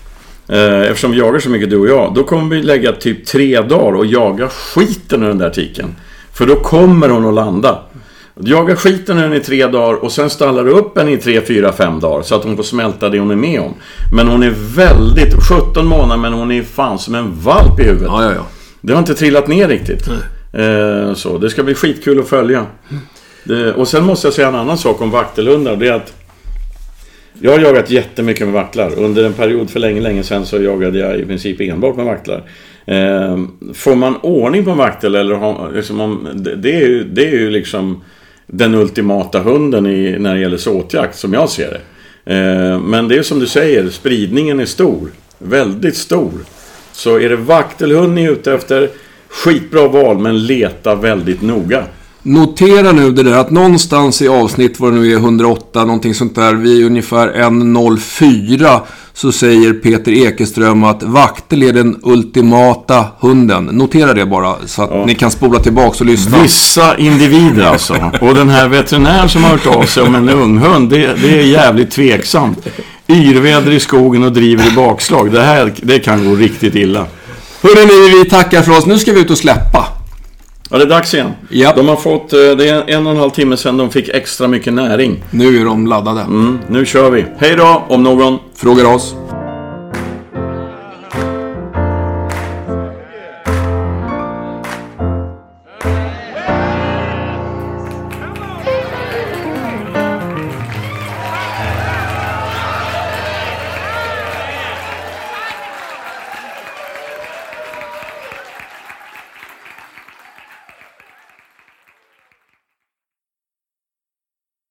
Eh, eftersom vi jagar så mycket du och jag. Då kommer vi lägga typ tre dagar och jaga skiten ur den där tiken. För då kommer hon att landa. Jaga skiten ur den i tre dagar och sen stallar du upp henne i tre, fyra, fem dagar. Så att hon får smälta det hon är med om. Men hon är väldigt... 17 månader men hon är fan som en valp i huvudet. Ja, ja, ja. Det har inte trillat ner riktigt. Eh, så det ska bli skitkul att följa. Det, och sen måste jag säga en annan sak om vaktelhundar. Det är att jag har jagat jättemycket med vaktlar. Under en period för länge, länge sedan så jagade jag i princip enbart med vaktlar. Eh, får man ordning på en vaktel eller har, liksom, om, det, det, är ju, det är ju liksom den ultimata hunden i, när det gäller såtjakt som jag ser det. Eh, men det är som du säger, spridningen är stor. Väldigt stor. Så är det vaktelhund ni är ute efter, skitbra val men leta väldigt noga. Notera nu det där att någonstans i avsnitt, vad det nu är, 108, någonting sånt där, vid ungefär 1.04 så säger Peter Ekeström att vaktel är den ultimata hunden. Notera det bara så att Ja. ni kan spola tillbaka och lyssna. Vissa individer alltså. Och den här veterinären som har hört av sig om en unghund, det, det är jävligt tveksamt. Yrväder i skogen och driver i bakslag. Det här det kan gå riktigt illa. Hörrni, vi tackar för oss. Nu ska vi ut och släppa. Ja, det är dags igen. Ja. De har fått, eh, det är en och en halv timme sedan de fick extra mycket näring. Nu är de laddade. Mm, nu kör vi. Hej då, om någon. Frågar oss.